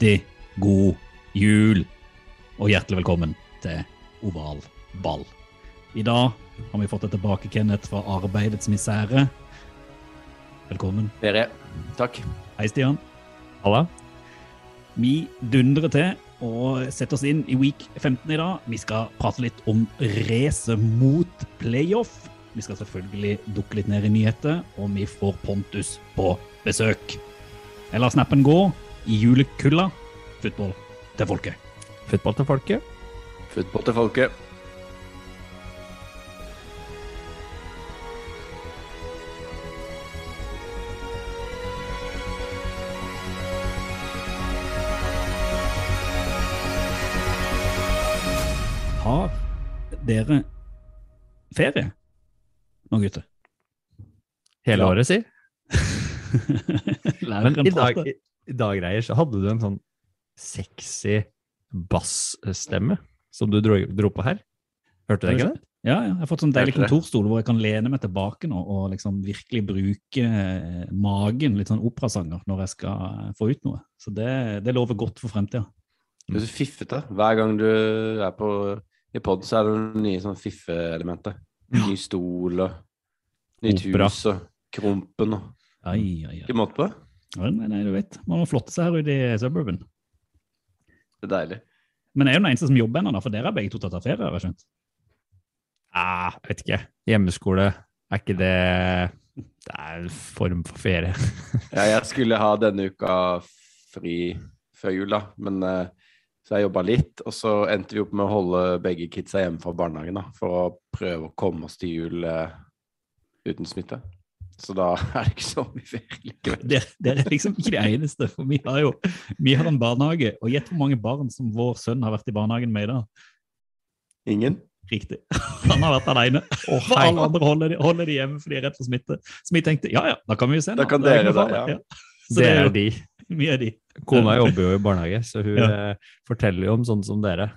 Riktig god jul, og hjertelig velkommen til Oval ball. I dag har vi fått deg tilbake, Kenneth, fra arbeidets misere. Velkommen. Ferie. Takk. Hei, Stian. Halla. Vi dundrer til og setter oss inn i week 15 i dag. Vi skal prate litt om racet mot playoff. Vi skal selvfølgelig dukke litt ned i nyheter, og vi får Pontus på besøk. Jeg lar snappen gå i julekulda. Football til folket. Football til folket. Football til folket. Har dere ferie nå, gutter? Hele året, si. Lærer prater. i dag, prate. i, i dag Reier, så hadde du en sånn sexy bassstemme som du dro, dro på her. Hørte du det ikke det? Ja, ja, jeg har fått sånn deilig kontorstol hvor jeg kan lene meg tilbake nå og liksom virkelig bruke eh, magen, litt sånn operasanger, når jeg skal eh, få ut noe. Så det, det lover godt for fremtida. Du er så fiffete. Hver gang du er på i pod, så er det noen nye sånn fiffeelementer. Ny stol og nytt hus og krumpen og Ai, ai, ai. Ikke måte på. Ja, Nei, nei, du vet. Man må flotte seg her ute i suburban. Det er deilig. Men er jo den eneste som jobber ennå, for dere har begge to tatt av ferie, har jeg skjønt. Ah, jeg vet ikke. Hjemmeskole, er ikke det Det er en form for ferie. Ja, jeg skulle ha denne uka fri før jul, da. Men eh, så jeg jobba litt, og så endte vi opp med å holde begge kidsa hjemme fra barnehagen da, for å prøve å komme oss til jul eh, uten smitte. Så da er det ikke så mye ferie det, dere er liksom ikke det eneste, for vi har jo vi har en barnehage, og gjett hvor mange barn som vår sønn har vært i barnehagen med i dag. Ingen? Riktig. Han har vært alene. For hei. alle andre holder de, holder de hjemme fordi de er redd for smitte. Så vi tenkte ja ja, da kan vi jo se. Da kan er dere da, ja. Så Det det er jo de. Vi er de. Kona jobber jo i barnehage, så hun Ja. eh, forteller jo om sånn som dere.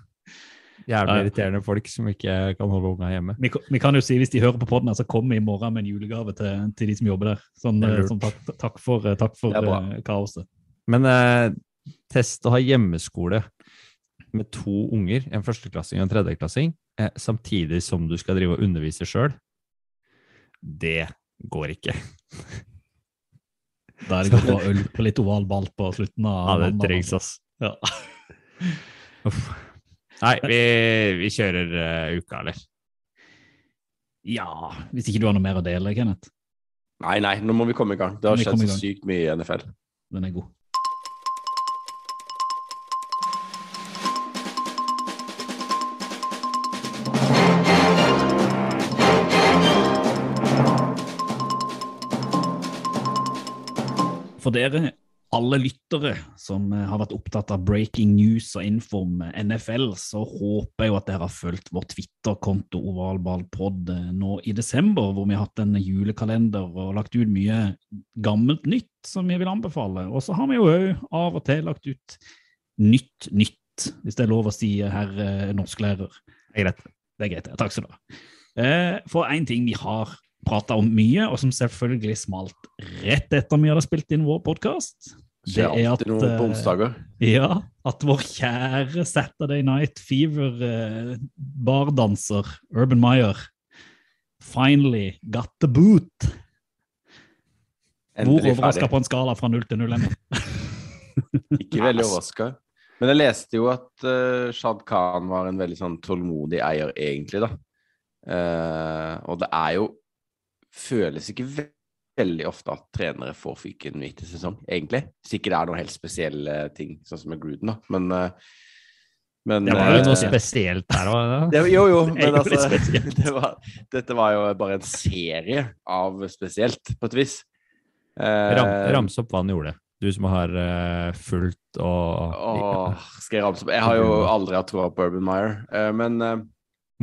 Jævlig irriterende folk som ikke kan holde unga hjemme. Vi, kan- vi kan jo si, Hvis de hører på podden, her, så vi i morgen med en julegave til, til de som jobber der. Sånn, eh, sånn takk, takk for, eh, takk for eh, kaoset. Men eh, test å ha hjemmeskole med to unger, en førsteklassing og en tredjeklassing, eh, samtidig som du skal drive og undervise sjøl, det går ikke. Da er det godt å ha øl på litt oval ball på slutten av Ja, det trengs, ass. Ja. Nei, vi, vi kjører uh, uka, eller? ja, hvis ikke du har noe mer å dele, Kenneth. Nei, nei, nå må vi komme i gang. Det har skjedd så sykt mye i NFL. Den er god. For dere alle lyttere som eh, har vært opptatt av breaking news og info om eh, NFL, så håper jeg jo at dere har fulgt vår Twitter-konto ovalballpod eh, nå i desember, hvor vi har hatt en julekalender og lagt ut mye gammelt nytt som vi vil anbefale. Og så har vi jo òg av og til lagt ut nytt nytt, hvis det er lov å si, herr norsklærer. Det er greit. Det er greit. Takk skal du ha. For en ting vi har prata om mye, og som selvfølgelig smalt rett etter vi hadde spilt inn vår podkast, det er at eh, onsdager. ja, at vår kjære Saturday Night Fever-bardanser bardanser Urban Meyer finally got the boot. Hvor Endelig overraska på en skala fra null til null ennå? Ikke veldig overraska. Men jeg leste jo at uh, Shad Khan var en veldig sånn tålmodig eier, egentlig, da. Uh, og det er jo Føles ikke ve veldig ofte at trenere får fyken midt i sesong, egentlig. Hvis ikke det er noen helt spesielle ting, sånn som med Gruden, da. Men eh, Men, Det var jo noe eh, spesielt der òg. jo, jo, men altså det var, Dette var jo bare en serie av spesielt, på et vis. Eh, Ram, Ramse opp hva han gjorde. Du som har uh, fulgt og Åh, skal jeg ramse opp? Jeg har jo aldri hatt troa på Urban Meyer, uh, men uh,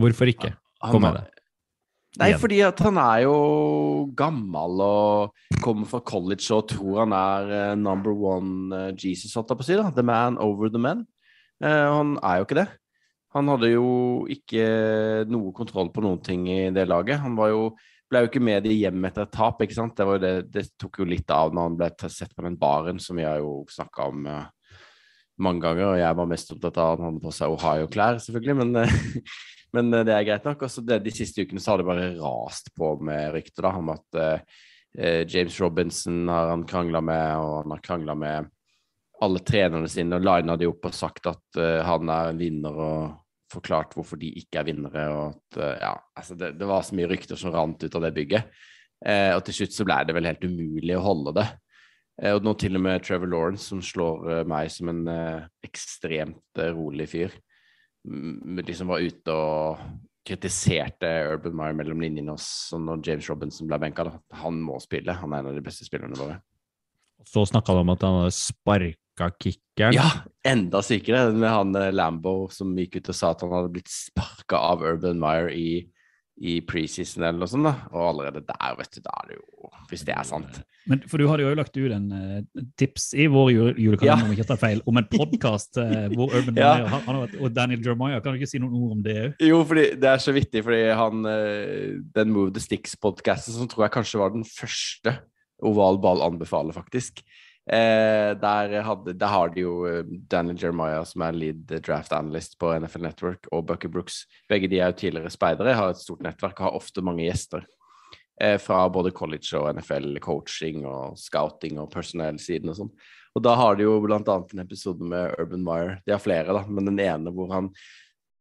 Hvorfor ikke? Kom med det. Nei, fordi at han er jo gammel og kommer fra college og tror han er eh, number one eh, Jesus, holdt jeg på å si. da. The man over the men. Eh, han er jo ikke det. Han hadde jo ikke noe kontroll på noen ting i det laget. Han var jo, ble jo ikke med de hjem etter et tap, ikke sant. Det, det, det tok jo litt av når han ble sett på den baren, som vi har jo snakka om mange ganger. Og jeg var mest opptatt av at han hadde på seg Ohio-klær, selvfølgelig, men men eh, det er greit nok. Også det, de siste ukene så har det bare rast på med rykter da, om at eh, eh, James Robinson har han krangla med, og han har krangla med alle trenerne sine og lina de opp og sagt at eh, han er en vinner, og forklart hvorfor de ikke er vinnere. og at, eh, ja, altså det, det var så mye rykter som rant ut av det bygget. Eh, og til slutt så ble det vel helt umulig å holde det. Og nå til og med Trevor Lawrence, som slår meg som en ekstremt rolig fyr, liksom var ute og kritiserte Urban Meyer mellom linjene også når James Robinson ble benka. da. Han må spille, han er en av de beste spillerne våre. Så snakka du om at han hadde sparka kickeren. Ja, enda sykere med han Lambo som gikk ut og sa at han hadde blitt sparka av Urban Meyer i, i preseason eller noe sånt. da. Og allerede der, vet du, da er det jo Hvis det er sant. Men, for du hadde jo lagt ut en uh, tips i vår julekanal julekalender, Ja. om ikke tar feil, om en podkast hvor Urban Ja. Meyer han, han og Daniel Jeremiah. Kan du ikke si noen ord om det òg? Jo, fordi det er så vittig, fordi han uh, Den Move the Sticks-podkasten, som tror jeg kanskje var den første oval ball anbefaler, faktisk. Eh, der, hadde, der har de jo eh, Daniel Jeremiah, som er lead draft analyst på NFL Network, og Bucky Brooks. Begge de er jo tidligere speidere, har et stort nettverk og har ofte mange gjester. Eh, fra både college og NFL, coaching og scouting og personellsiden og sånn. Og da har de jo blant annet en episode med Urban Meyer. De har flere, da, men den ene hvor han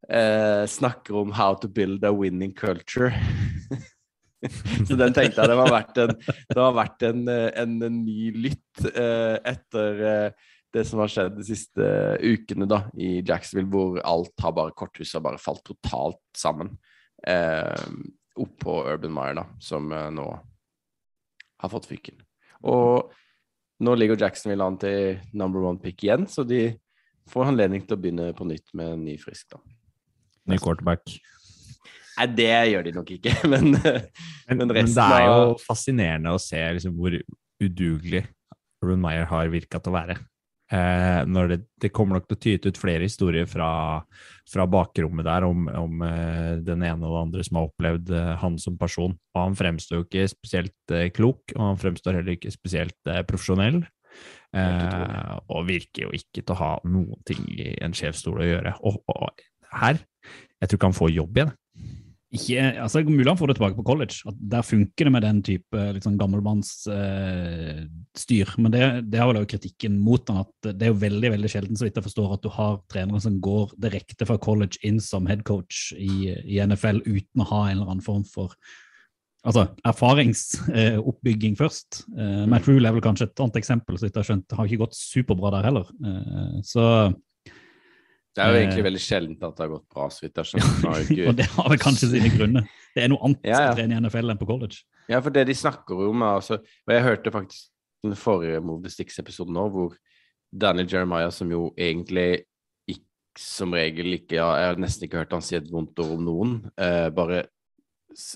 eh, snakker om how to build a winning culture. Så den tenkte jeg det var verdt en, var verdt en, en, en ny lytt eh, etter eh, det som har skjedd de siste ukene da, i Jacksonville, hvor alt har bare korthuset har bare falt totalt sammen. Eh, Oppå Urban Meyer, da, som eh, nå har fått fyken. Og nå ligger Jacksonville an til number one pick igjen, så de får anledning til å begynne på nytt med en ny frisk, da. Ny quarterback. Nei, det gjør de nok ikke, men, Men, men men resten det er jo av fascinerende å se liksom, hvor udugelig Ruben Meyer har virka til å være. Eh, når det, det kommer nok til å tyte ut flere historier fra, fra bakrommet der om, om eh, den ene og den andre som har opplevd eh, han som person. Og han fremstår jo ikke spesielt eh, klok, og han fremstår heller ikke spesielt eh, profesjonell. Eh, og virker jo ikke til å ha noen ting i en sjefsstol å gjøre. Og, og her, jeg tror ikke han får jobb igjen. Ikke, altså Mulig han får det tilbake på college. at Der funker det med den type sånn gammelmannsstyr. Eh. Men det, det har vel også kritikken mot han, at det er jo veldig veldig sjelden så vidt jeg forstår, at du har trenere som går direkte fra college inn som headcoach i, i NFL uten å ha en eller annen form for altså, erfaringsoppbygging først. Eh, Matt Rule er vel kanskje et annet eksempel, så vidt jeg har skjønt. Det Har ikke gått superbra der heller. Eh, så Det er jo egentlig Eh. veldig sjeldent at det har gått bra, så vidt jeg skjønner. Og det har vel kanskje sine grunner. Det er noe annet Ja, ja. å trene i NFL enn på college. Ja, for det de snakker om, er altså Og jeg hørte faktisk den forrige Move the Sticks-episoden nå, hvor Daniel Jeremiah, som jo egentlig ikke, som regel ikke ja, Jeg har nesten ikke hørt han si et vondt ord om noen. Eh, bare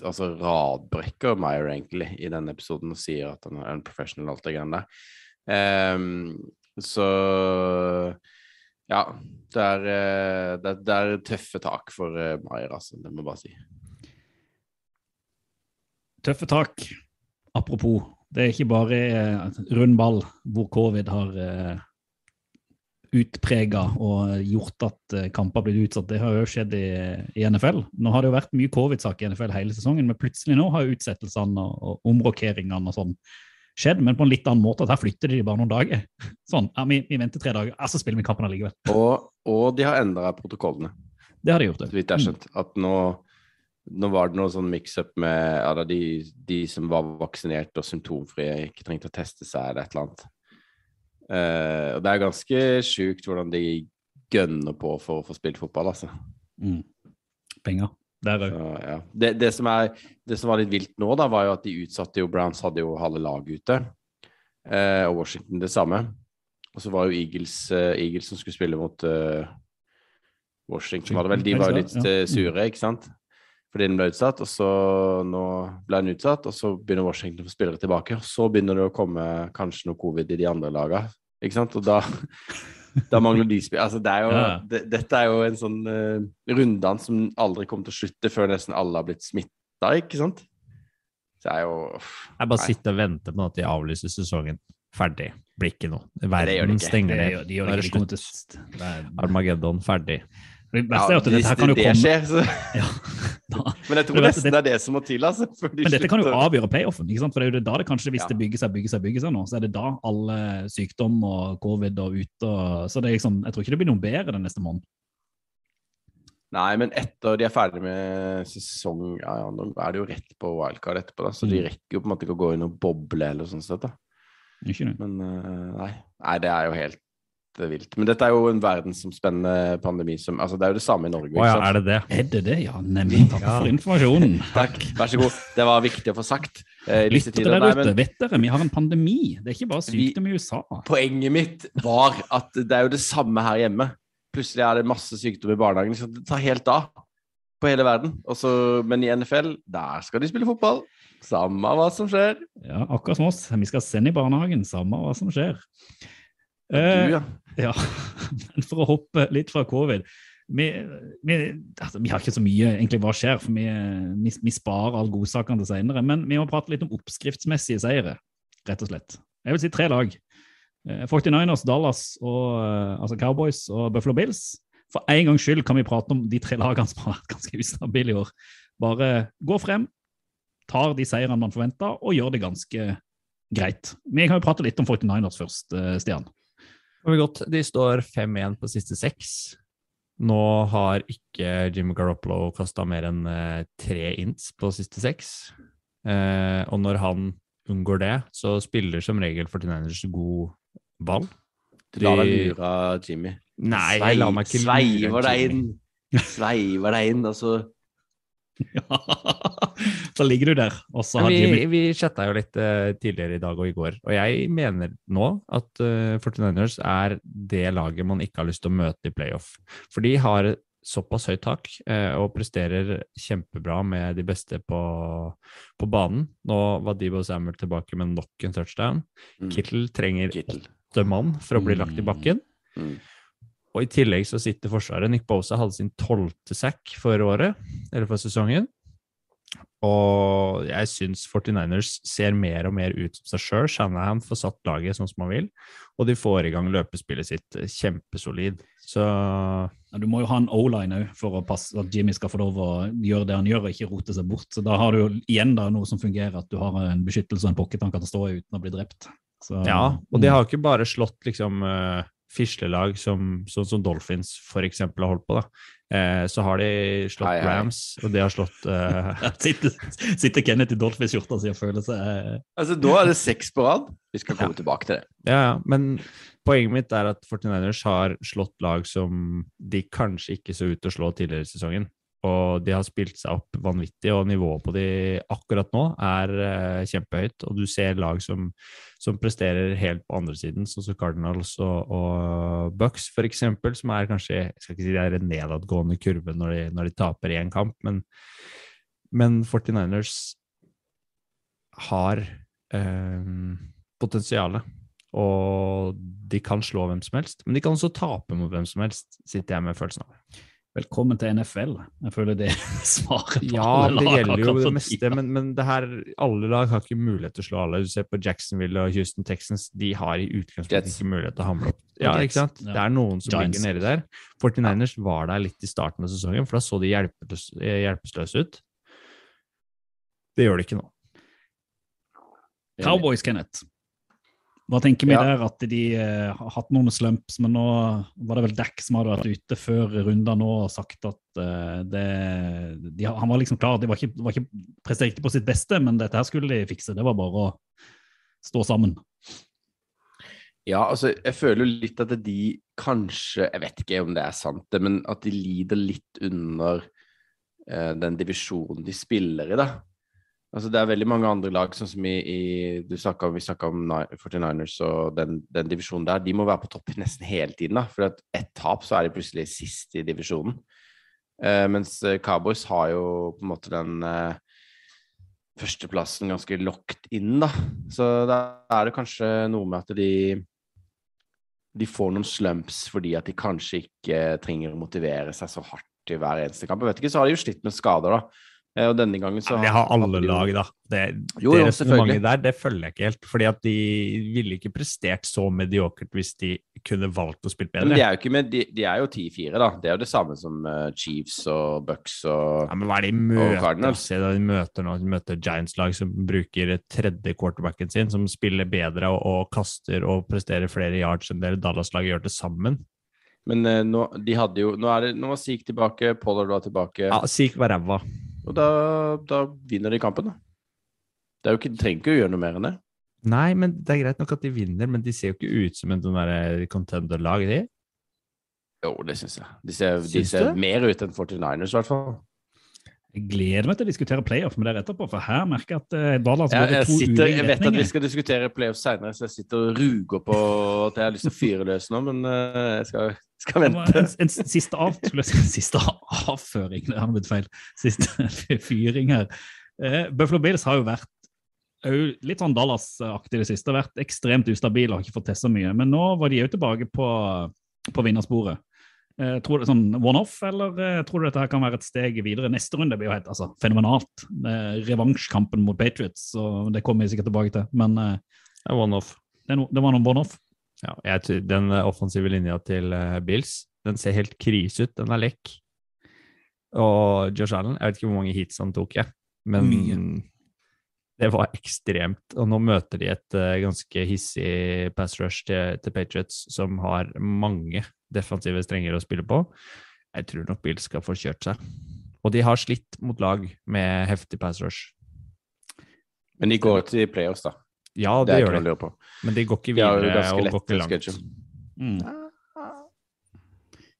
altså radbrekker Meyer egentlig i den episoden og sier at han er en professional og alt det greiene der. Um, så ja. Det er, eh, det, det er tøffe tak for Maier, Meyer, altså. Det må jeg bare si. Tøffe tak. Apropos, det er ikke bare eh, rund ball hvor covid har eh, utprega og gjort at eh, kamper har blitt utsatt. Det har jo skjedd i, i NFL. Nå har det jo vært mye covid-sak i NFL hele sesongen, men plutselig nå har utsettelsene og, og omrokeringene og sånn skjedd, men på en litt annen måte. at Her flytter de bare noen dager. Sånn, ja, vi, vi venter tre dager, ja, så spiller vi kampen allikevel. Og, og de har endra protokollene. Det har de gjort. så vidt jeg har skjønt. At nå, nå var det noe sånn mix-up med ja, de, de som var vaksinert og symptomfrie, ikke trengte å teste seg eller et eller annet. Uh, og det er ganske sjukt hvordan de gønner på for å få spilt fotball, altså. Mm. Penger. Ja. det, det, som er, det som var litt vilt nå, da, var jo at de utsatte jo Browns hadde jo halve laget ute. Eh, og Washington det samme. Og så var jo Eagles, eh, Eagles som skulle spille mot eh, Washington, var det vel. De var jo litt eh, sure, ikke sant? Fordi den ble utsatt. Og så nå ble den utsatt, og så begynner Washington å få spillere tilbake. Og så begynner det å komme kanskje noe covid i de andre lagene, ikke sant? Og da da mangler de spill. Altså, det er jo, Ja. det, dette er jo en sånn uh, runddans som aldri kommer til å slutte før nesten alle har blitt smitta, ikke sant? Så det er jo uff, Jeg bare nei. sitter og venter på at de avlyser sesongen. Ferdig. Blir ikke noe. det det Verden ikke. stenger De ned. gjør de gjør det ikke. Armageddon ferdig. Det verste er at dette her kan jo det komme skjer, så ja. Men jeg tror Det nesten det er det som må til, altså. Men dette kan jo avgjøre playoffen. ikke sant? For det er jo da det kanskje, hvis Ja. det bygger seg bygger seg, bygger seg nå, så er det da alle sykdom og covid og ute og Så det er liksom, jeg tror ikke det blir noe bedre den neste måneden. Nei, men etter de er ferdig med sesong ja, ja, Nå er det jo rett på wildcard etterpå, da, så de Mm. rekker jo på en måte ikke å gå inn og boble eller sånn sett. da. Men eh, nei. nei, det er jo helt eh, vilt. Men dette er jo en verdensomspennende pandemi som Altså, det er jo det samme i Norge. Å ja, er det det? Er det det? Ja, nemlig. Takk Ja. for informasjonen. Takk, vær så god. Det var viktig å få sagt. eh, i disse Lyttere der ute, men vet dere, vi har en pandemi. Det er ikke bare sykdom i USA. poenget mitt var at det er jo det samme her hjemme. Plutselig er det masse sykdom i barnehagen. Så det tar helt av på hele verden. Også, men i NFL, der skal de spille fotball. Samme hva som skjer. Ja, akkurat som oss. Vi skal sende i barnehagen, samme hva som skjer. Du, Eh, ja. Ja, men for å hoppe litt fra covid Vi, vi, altså, vi har ikke så mye egentlig hva skjer, for vi, vi, vi sparer alle godsakene til senere. Men vi må prate litt om oppskriftsmessige seire, rett og slett. Jeg vil si tre lag. Eh, 49ers, Dallas, og, eh, altså Cowboys og Buffalo Bills. For en gangs skyld kan vi prate om de tre lagene som har vært ganske ustabile i år. Bare gå frem, tar de seirene man forventer, og gjør det ganske greit. Vi kan jo prate litt om 49ers først, Stian. Var godt. De står 5-1 på siste seks. Nå har ikke Jimmy Garoppolo kasta mer enn eh, tre ints på siste seks. Eh, og når han unngår det, så spiller som regel 49ers god ball. Du lar deg De- lure Jimmy. Nei, jeg lar meg ikke Sveiver deg inn. Sveiver deg inn, altså. Ja, så ligger du der, og så har vi, Jimmy vi chatta jo litt uh, tidligere i dag og i går, og jeg mener nå at uh, 49ers er det laget man ikke har lyst til å møte i playoff. For de har såpass høyt tak uh, og presterer kjempebra med de beste på, på banen. Nå var Debo Samuel tilbake med nok en touchdown. Mm. Kittel trenger Kittel. åtte mann for å bli lagt i bakken. Mm. Og i tillegg så sitter forsvaret. Nick Bosa hadde sin tolvte sack for året, eller for sesongen. Og jeg syns 49ers ser mer og mer ut som seg sjøl. Shanahan får satt laget sånn som han vil, og de får i gang løpespillet sitt kjempesolid. Så ja, Du må jo ha en O-line òg for passe at Jimmy skal få lov å gjøre det han gjør, og ikke rote seg bort. Så Da har du jo igjen da noe som fungerer, at du har en beskyttelse og en pocket han kan stå i uten å bli drept. Så, ja, og de har ikke bare slått liksom uh, fislelag som, sånn som Dolphins eksempel har holdt på, da. Eh, så har de slått Hei, hei. Rams, og de har slått eh, sitter, sitter Kenneth i Dolphins-skjorta si og føler seg eh, Altså, Da er det seks på rad. Vi skal komme tilbake til det. Ja, ja, men poenget mitt er at 49ers har slått lag som de kanskje ikke så ut til å slå tidligere i sesongen. Og de har spilt seg opp vanvittig, og nivået på de akkurat nå er eh, kjempehøyt. Og du ser lag som, som presterer helt på andre siden, sånn som Cardinals og, og Bucks eksempel, som er kanskje Jeg skal ikke si det er en nedadgående kurve når de, når de taper i en kamp, men, men 49ers har eh, potensialet. Og de kan slå hvem som helst, men de kan også tape mot hvem som helst, sitter jeg med følelsen av. Velkommen til NFL. Jeg føler det svaret på Ja, alle det gjelder jo det meste, men, men det her, alle lag har ikke mulighet til å slå alle. Du ser på Jacksonville og Houston Texans, de har i utgangspunktet ikke mulighet til å hamle opp. Ja, ikke sant? ja. Det er noen som Giants. ligger nedi der. 49ers var der litt i starten av sesongen, for da så de hjelpeløse, hjelpeløse ut. Det gjør de ikke nå. Cowboys, Kenneth. Hva tenker vi Ja. der? At de eh, har hatt noen slumps, men nå var det vel Dack som hadde vært ute før runder nå og sagt at eh, det, de, Han var liksom klar. De var ikke, var ikke, presterte på sitt beste, men dette her skulle de fikse. Det var bare å stå sammen. Ja, altså, jeg føler jo litt at de kanskje Jeg vet ikke om det er sant, men at de lider litt under eh, den divisjonen de spiller i, da. Altså, det er veldig mange andre lag, sånn som i, i snakket Vi snakka om 49ers og den, den divisjonen der. De må være på topp nesten hele tiden, da. For at ett tap, så er de plutselig sist i divisjonen. Eh, mens eh, Cowboys har jo på en måte den eh, førsteplassen ganske locked inn, da. Så da er det kanskje noe med at de de får noen slumps fordi at de kanskje ikke trenger å motivere seg så hardt i hver eneste kamp. Jeg vet ikke, så har de jo slitt med skader, da. Eh, Og denne gangen så Det har alle lag, da. Det, Jo, det resonnementet der, det følger jeg ikke helt. fordi at de ville ikke prestert så mediokert hvis de kunne valgt å spille Men bedre. de er jo med, de, de er jo 10-4, da. Det er jo det samme som eh, Chiefs og Bucks og Ja, men hva er det de møter? Se da de møter nå, de møter Giants-lag som bruker tredje quarterbacken sin, som spiller bedre og, og kaster og presterer flere yards enn det Dallas-laget gjør til sammen. Men eh, nå, de hadde jo Nå er det Nå var Zeke tilbake, Pollard var tilbake, Ja, Sik var ræva. Og da, da vinner de kampen, da. Det er jo ikke, de trenger ikke å gjøre noe mer enn det. Nei, men det er greit nok at de vinner, men de ser jo ikke ut som en sånn der contender-lag, de. Jo, det syns jeg. De ser, de ser mer ut enn 49ers, i hvert fall. Jeg gleder meg til å diskutere playoff med dere etterpå, for her merker jeg at eh, Dallas i jeg, to sitter, jeg vet at vi skal diskutere playoff seinere, så jeg sitter og ruger på at jeg har lyst til å fyre løs nå, men eh, jeg skal, skal vente. En, en siste, av, skulle jeg si, siste avføring, det har blitt feil. Siste fyring her. Uh, Buffalo Bills har jo vært litt sånn Dallas-aktig i det siste. Vært ekstremt ustabil og har ikke fått så mye. Men nå var de jo tilbake på, på vinnersporet. Uh, tror du det er sånn one-off, eller eh, tror du dette her kan være et steg videre? Neste runde blir jo helt altså, fenomenalt. Revansjkampen mot Patriots, og det kommer vi sikkert tilbake til. Men Det one-off. det, no, det var noen one-off. Ja, jeg den eh, offensive linja til eh, Bills, den ser helt krise ut. Den er lekk. Og Josh Allen, jeg vet ikke hvor mange hits han tok, jeg. Men Mye. det var ekstremt. Og nå møter de et uh, ganske hissig pass rush til, til Patriots, som har mange defensive strenger å spille på. Jeg tror nok Bills skal få kjørt seg. Og de har slitt mot lag med heftig pass rush. Men de går til playoffs, da. Ja, Det det, er gjør ikke noe å de, på. men de går ikke De videre ganske og går ikke langt. Mm.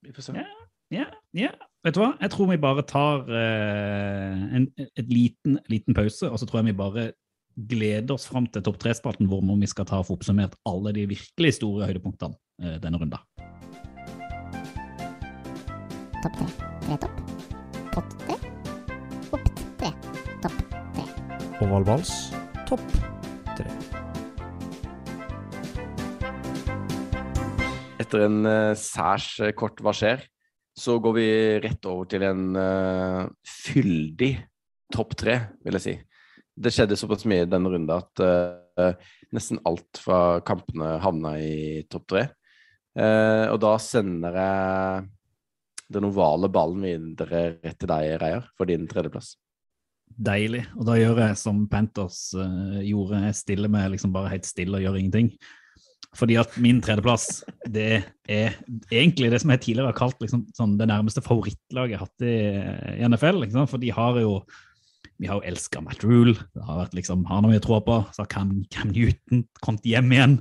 Vi får se. Ja. Ja, ja. Vet du hva? Jeg tror vi bare tar uh, en et liten, liten pause, og så tror jeg vi bare gleder oss fram til topp tre-spalten, hvor vi skal ta og få oppsummert alle de virkelig store høydepunktene uh, denne runden. Topp tre. Tre topp. Pott tre. Opp tre. Topp tre. Ovalvals, topp tre. Etter en eh, særs eh, kort hva skjer, så går vi rett over til en uh, fyldig topp tre, vil jeg si. Det skjedde såpass mye i denne runden at uh, nesten alt fra kampene havna i topp tre. Uh, og da sender jeg den ovale ballen videre rett til deg, Reier, for din tredjeplass. Deilig. Og da gjør jeg som Panthers uh, gjorde, jeg stiller meg liksom bare helt stille og gjør ingenting. Fordi at min tredjeplass, det er egentlig det som jeg tidligere har kalt liksom, sånn, det nærmeste favorittlaget jeg har hatt i, i NFL. Liksom, for de har jo vi har jo elska Matt Rule. Det har vært liksom, Han har mye tro på. Så har Cam, Cam Newton kommet hjem igjen.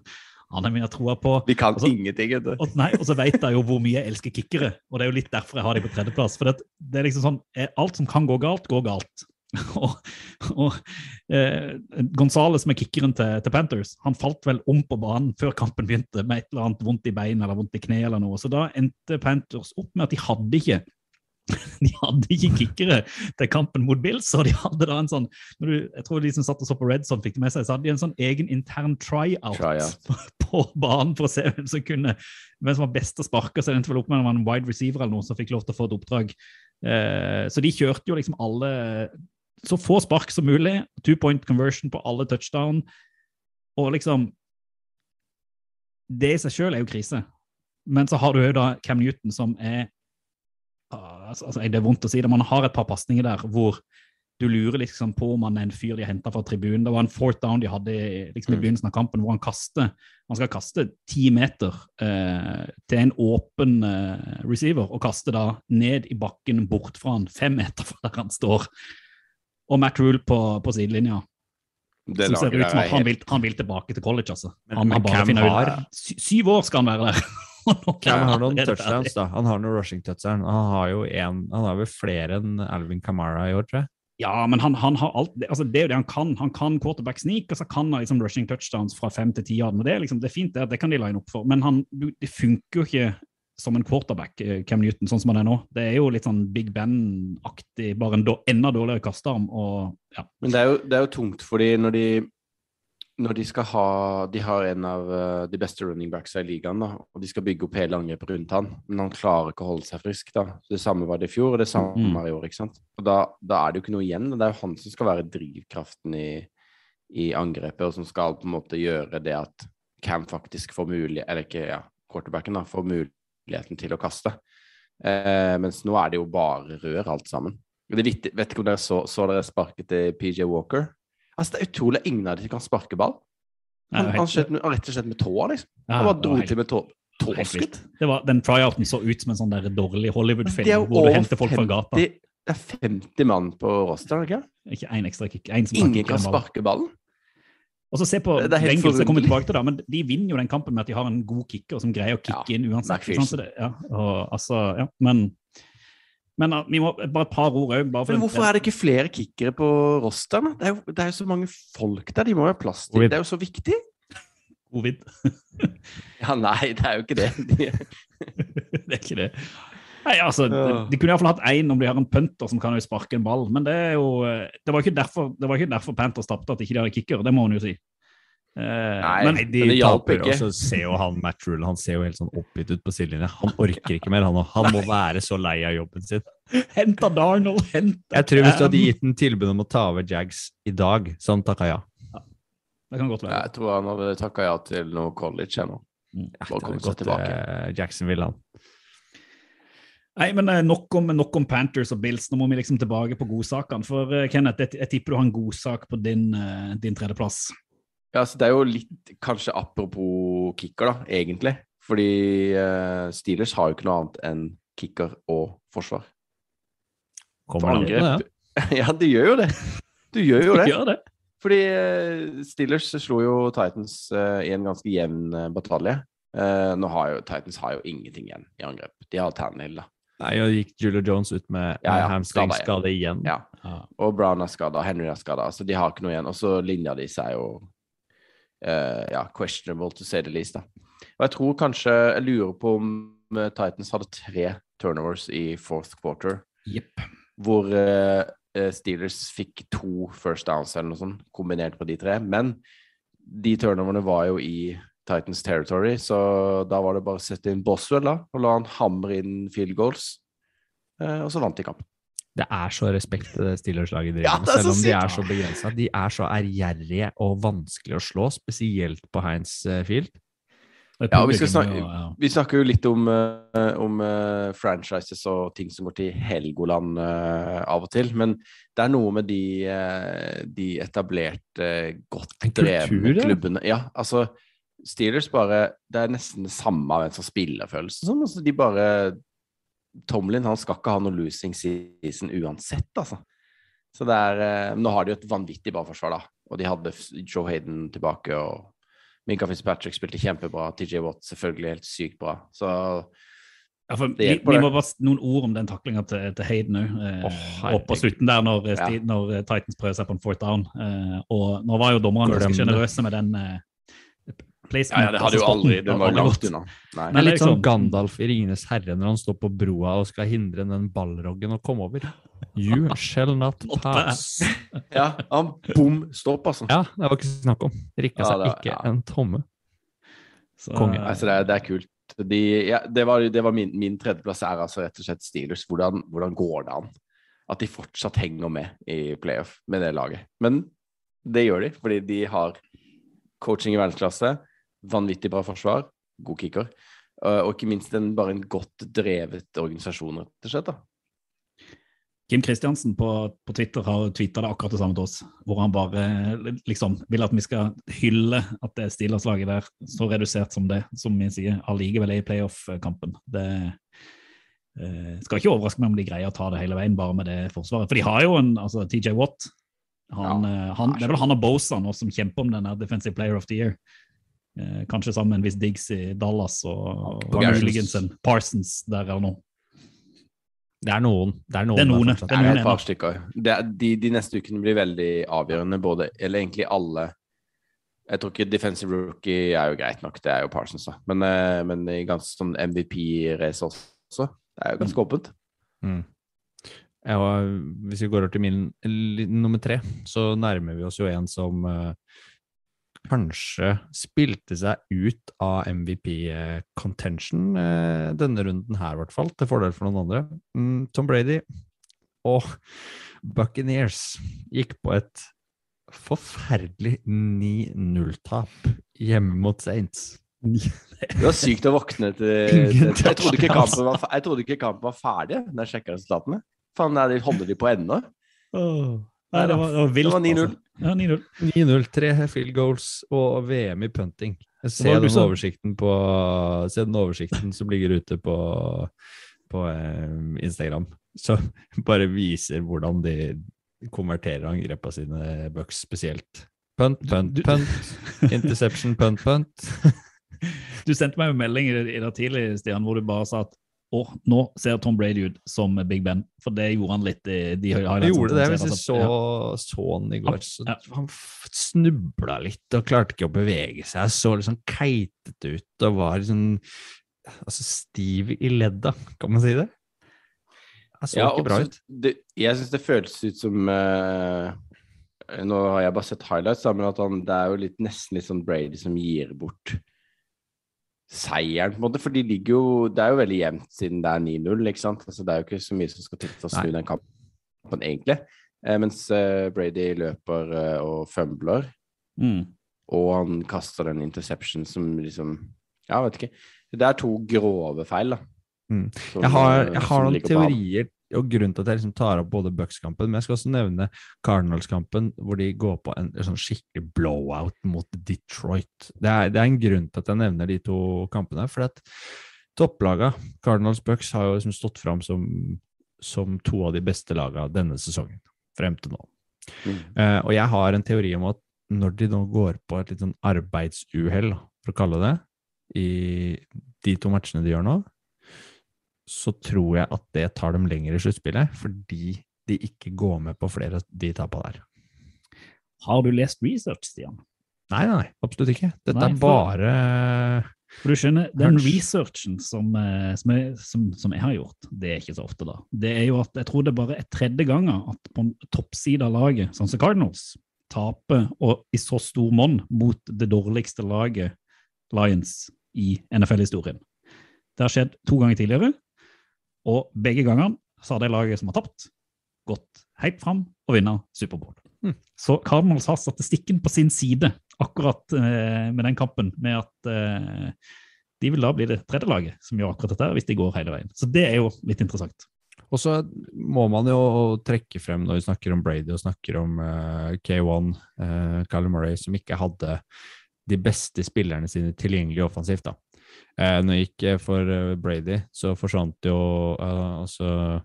Han har mye tro på. Vi kan også, ingenting, vet du. Og, nei, og så vet jeg jo hvor mye jeg elsker kickere, og det er jo litt derfor jeg har dem på tredjeplass. For det, det er liksom sånn, eh, alt som kan gå galt, går galt. og og eh, Gonzales med kickeren til, til Panthers, han falt vel om på banen før kampen begynte med et eller annet vondt i bein eller vondt i kne eller noe. Så da endte Panthers opp med at de hadde ikke de hadde ikke kickere til kampen mot Bills, og de hadde da en sånn du, Jeg tror de som satt og så på Red Zone, fikk det med seg, så hadde de en sånn egen intern tryout Tryout. på, på banen for å se hvem som kunne hvem som var best å sparke. Så det endte vel opp med en wide receiver eller noe som fikk lov til å få et oppdrag. Eh, så de kjørte jo liksom alle så få spark som mulig. Two point conversion på alle touchdown. Og liksom Det i seg sjøl er jo krise. Men så har du jo da Cam Newton som er ah, altså, altså, Det er vondt å si det, man har et par pasninger der hvor du lurer liksom på om han er en fyr de har henta fra tribunen. Det var en fourth down de hadde liksom, i Mm. begynnelsen av kampen, hvor han kaster han skal kaste ti meter eh, til en åpen eh, receiver, og kaste da ned i bakken bort fra han, fem meter fra der han står. Og Matt Rule på, på sidelinja. Det som ser ut som at han vil, han vil tilbake til college, altså. Men- han men han bare funnet har- ut Sy Syv år skal han være der! Er Cam han har noen touchdowns, da. Han har noen rushing touchdowns. Han har jo en, han har vel flere enn Alvin Kamara i år, tror jeg. Ja, men han, han har alt, det, altså det er jo det han kan. Han kan quarterback sneak, og så kan han liksom rushing touchdowns fra fem til ti det liksom, det er fint, det, det kan de line opp for. Men han, det funker jo ikke som en quarterback, eh, Cam Newton, sånn som han er nå. Det er jo litt sånn Big Ben-aktig, bare en enda dårligere kastearm. ja. Men det er, jo, det er jo tungt fordi når de når de skal ha De har en av eh, de beste running backs i ligaen, da, og de skal bygge opp hele angrepet rundt han, men han klarer ikke å holde seg frisk. da. Det samme var det i fjor, og det samme Mm. er i år. ikke sant? Og da, da er det jo ikke noe igjen. Det er jo han som skal være drivkraften i, i angrepet, og som skal på en måte gjøre det at Cam faktisk får mulig, Eller ikke, ja, quarterbacken da, får muligheten til å kaste. Eh, mens nå er det jo bare rør, alt sammen. Det viktig, vet ikke om dere så, så dere sparket til PJ Walker? Altså, Det er utrolig ingen av dem kan sparke ball. Han, han, skjøt han rett og slett med tåa, liksom. Han bare dro til med tå, tåskudd. Det var, den tryouten så ut som en sånn der dårlig Hollywood-film hvor du henter folk fra gata. det er 50 mann på rosteren, ikke Ikke én ekstra kick. En Ingen kan sparke ballen. Og så se på Bengals, jeg kommer tilbake til det, men de vinner jo den kampen med at de har en god kicker som greier å kicke Ja, inn uansett. det, ja, og, altså, ja, men, men uh, vi må bare et par ord òg. Men hvorfor er det ikke flere kickere på rosteren? Det er, jo, det er jo så mange folk der, de må jo ha plass til. Det er jo så viktig. covid? Ja, nei, det er jo ikke det. Det er ikke det. Nei, altså, de, Ja. de kunne iallfall hatt én om de har en punter som kan jo sparke en ball, men det er jo eh, Det var ikke derfor, det var ikke derfor Panthers tapte, at ikke de har en kicker, det må man jo si. Eh, Nei, men de Men det hjalp ikke. og så ser jo han Matt Rule han ser jo helt sånn oppgitt ut på sidelinja. Han orker ikke mer, han òg. Han må være så lei av jobben sin. henta Darnold, henta Jeg tror hvis du hadde gitt en tilbud om å ta over Jags i dag, så hadde han takka ja. Det kan godt være. jeg tror han hadde takka ja til noe college ennå. Mm. Bare komme Det seg tilbake. Jackson vil han. Nei, men eh, nok om, nok om Panthers og Bills. Nå må vi liksom tilbake på godsakene. For eh, Kenneth, jeg, jeg tipper du har en godsak på din, eh, din tredjeplass. Ja, så Det er jo litt kanskje apropos kicker, da, egentlig. Fordi uh, Steelers har jo ikke noe annet enn kicker og forsvar. Kommer det, ja. angrep Ja, de gjør jo det. Du gjør jo det. Gjør det. Fordi uh, Steelers slo jo Titans uh, i en ganske jevn batalje. Eh, nå har jo Titans har jo ingenting igjen i angrep. De har Tannehill, da. Nei, og gikk Julio Jones ut med Ja, ja, hamstringskade igjen. Ja. Og Brown er skada, Henry er skada, så de har ikke noe igjen. Og så linja de seg jo uh, ja, questionable to say the least, da. Og jeg tror kanskje Jeg lurer på om eh, Titans hadde tre turnovers i fourth quarter, yep. hvor eh, Steelers fikk to first downs eller noe sånt, kombinert på de tre. Men de turnoverne var jo i Titans territory, så da var det bare å sette inn Boswell da, og la han hamre inn field goals. Eh, og så vant de kampen. Det er så respekt Steelers-laget driver med, er selv om de er så begrensa. De er så ærgjerrige og vanskelig å slå, spesielt på Heinz eh, Field. Ja, og vi, skal snakke, ja, ja. vi snakker jo litt om, eh, om franchises og ting som går til Helgoland av og til, men det er noe med de, de etablerte, godt drevne klubbene. Ja, altså Steelers bare Det er nesten det samme hvem som spiller, føles det som. Altså, de bare Tomlin han skal ikke ha noe losing season uansett, altså. Så det er eh, Nå har de jo et vanvittig bra forsvar, da. Og de hadde Joe Hayden tilbake, og Minka Fitzpatrick spilte kjempebra. TJ Watt selvfølgelig helt sykt bra. Så Ja, for Det vi, hjelper, vi må bare noen ord om den taklinga til, til Hayden òg. Eh, Åh, og på slutten der, når, eh, Ja. Når eh, Titans prøver seg på en fourth down. Eh, og nå var jo dommerne ganske sjenerøse med den eh, placement. Ja, ja, det hadde jo altså, aldri spotten, Det var langt unna. Nei. Det er litt sånn liksom- Gandalf i Ringenes herre når han står på broa og skal hindre den ballroggen å komme over. You shall not pass. Ja, han bom stopp, altså. Ja, det var ikke snakk om. Rikka seg ja, var- ikke ja. en tomme. Så, Konge. Altså, det, er, det er kult. De, ja, det var, det var min, min tredjeplass er altså rett og slett Steelers. Hvordan, hvordan går det an at de fortsatt henger med i playoff med det laget? Men det gjør de, fordi de har coaching i verdensklasse, vanvittig bra forsvar, god kicker, uh, og ikke minst en, bare en godt drevet organisasjon, rett og slett. da. Kim Kristiansen på, på Twitter har tvitra det akkurat det samme til oss, hvor han bare eh, liksom vil at vi skal hylle at det er Steelers-laget der, så redusert som det, som vi sier, allikevel er i playoff-kampen. Det eh, skal ikke overraske meg om de greier å ta det hele veien bare med det forsvaret. For de har jo en altså TJ Watt Han, ja, han, det er vel han og Bosa nå som kjemper om den Defensive Player of the Year. Eh, kanskje sammen med Diggs i Dallas og, og muligens en Parsons der eller noe. Det er noen. Det er noen, Det er noen, det Det er et par stykker. Det er, de, de neste ukene blir veldig avgjørende, både Eller egentlig alle. Jeg tror ikke defensive rookie er jo greit nok, det er jo Parsons, da. Men, eh, men i ganske sånn MVP-race også. Det er jo ganske åpent. Mm. Ja, hvis vi går over til min nummer tre, så nærmer vi oss jo en som eh, kanskje spilte seg ut av MVP-contention eh, denne runden her, i hvert fall, til fordel for noen andre. Mm, Tom Brady og Buccaneers gikk på et forferdelig 9-0-tap hjemme mot Saints. Det var sykt å våkne til, jeg, trodde ikke kampen var, jeg trodde ikke kampen var ferdig når jeg sjekka resultatene. Faen, er holder de på ennå? Nei, det var, det var vilt. Det var 9-0. altså. Ja, 9-0. 9-0, tre field goals og VM i punting. Jeg ser den oversikten, på, se den oversikten som ligger ute på, på eh, Instagram. som bare viser hvordan de konverterer angrepene sine, Bucks spesielt. Punt, punt, Du- punt. Interception, punt, punt. Du sendte meg jo melding i, i dag tidlig, Stian, hvor du bare sa at å, nå ser Tom Brady ut som Big Ben. For det gjorde han litt i de Han gjorde det hvis jeg så, så han i går. Så ja. han snubla litt og klarte ikke å bevege seg. Så litt sånn keitete ut og var sånn altså stiv i ledda, kan man si det? Han så Ja, ikke bra ut. Det, jeg syns det føles ut som uh, Nå har jeg bare sett highlights, da, men at han, det er jo litt, nesten litt sånn Brady som gir bort seieren, på en måte. For de ligger jo Det er jo veldig jevnt siden det er 9-0, ikke sant. Altså, det er jo ikke så mye som skal til for å snu Nei. den kampen, egentlig. Eh, mens eh, Brady løper eh, og fumbler, Mm. og han kaster den interception som liksom Ja, vet ikke. Det er to grove feil, da. Mm. som, Jeg har, eh, jeg har noen teorier, og grunnen til at jeg liksom tar opp både Bucks-kampen, men jeg skal også nevne Cardinals-kampen, hvor de går på en, en sånn skikkelig blowout mot Detroit. Det er, det er en grunn til at jeg nevner de to kampene, for at topplaga, Cardinals Bucks, har jo liksom stått fram som, som to av de beste laga denne sesongen, frem til nå. Mm. Uh, og jeg har en teori om at når de nå går på et litt sånn arbeidsuhell, for å kalle det, i de to matchene de gjør nå, så tror jeg at det tar dem lenger i sluttspillet, fordi de ikke går med på flere av de tapene der. Har du lest research, Stian? Nei, nei, absolutt ikke. Dette Nei, er bare For du skjønner, Den researchen som, eh, som, jeg, som, som jeg har gjort, det er ikke så ofte, da. Det er jo at jeg tror det bare er tredje gangen at på en toppside av laget, sånn som Cardinals, taper og i så stor monn mot det dårligste laget, Lions, i NFL-historien. Det har skjedd to ganger tidligere, og begge gangene så har det laget som har tapt, gått helt fram og vinner Superbowl. Mm. Så Cardinals har statistikken på sin side akkurat eh, med den kampen, med at eh, de vil da bli det tredje laget som gjør akkurat dette, hvis de går hele veien. Så det er jo litt interessant. Og så må man jo trekke frem når vi snakker om Brady og snakker om uh, K1, uh, Kyle Murray, som ikke hadde de beste spillerne sine tilgjengelig offensivt. da. Uh, når det gikk eh, for eh, Brady, så forsvant jo eh, altså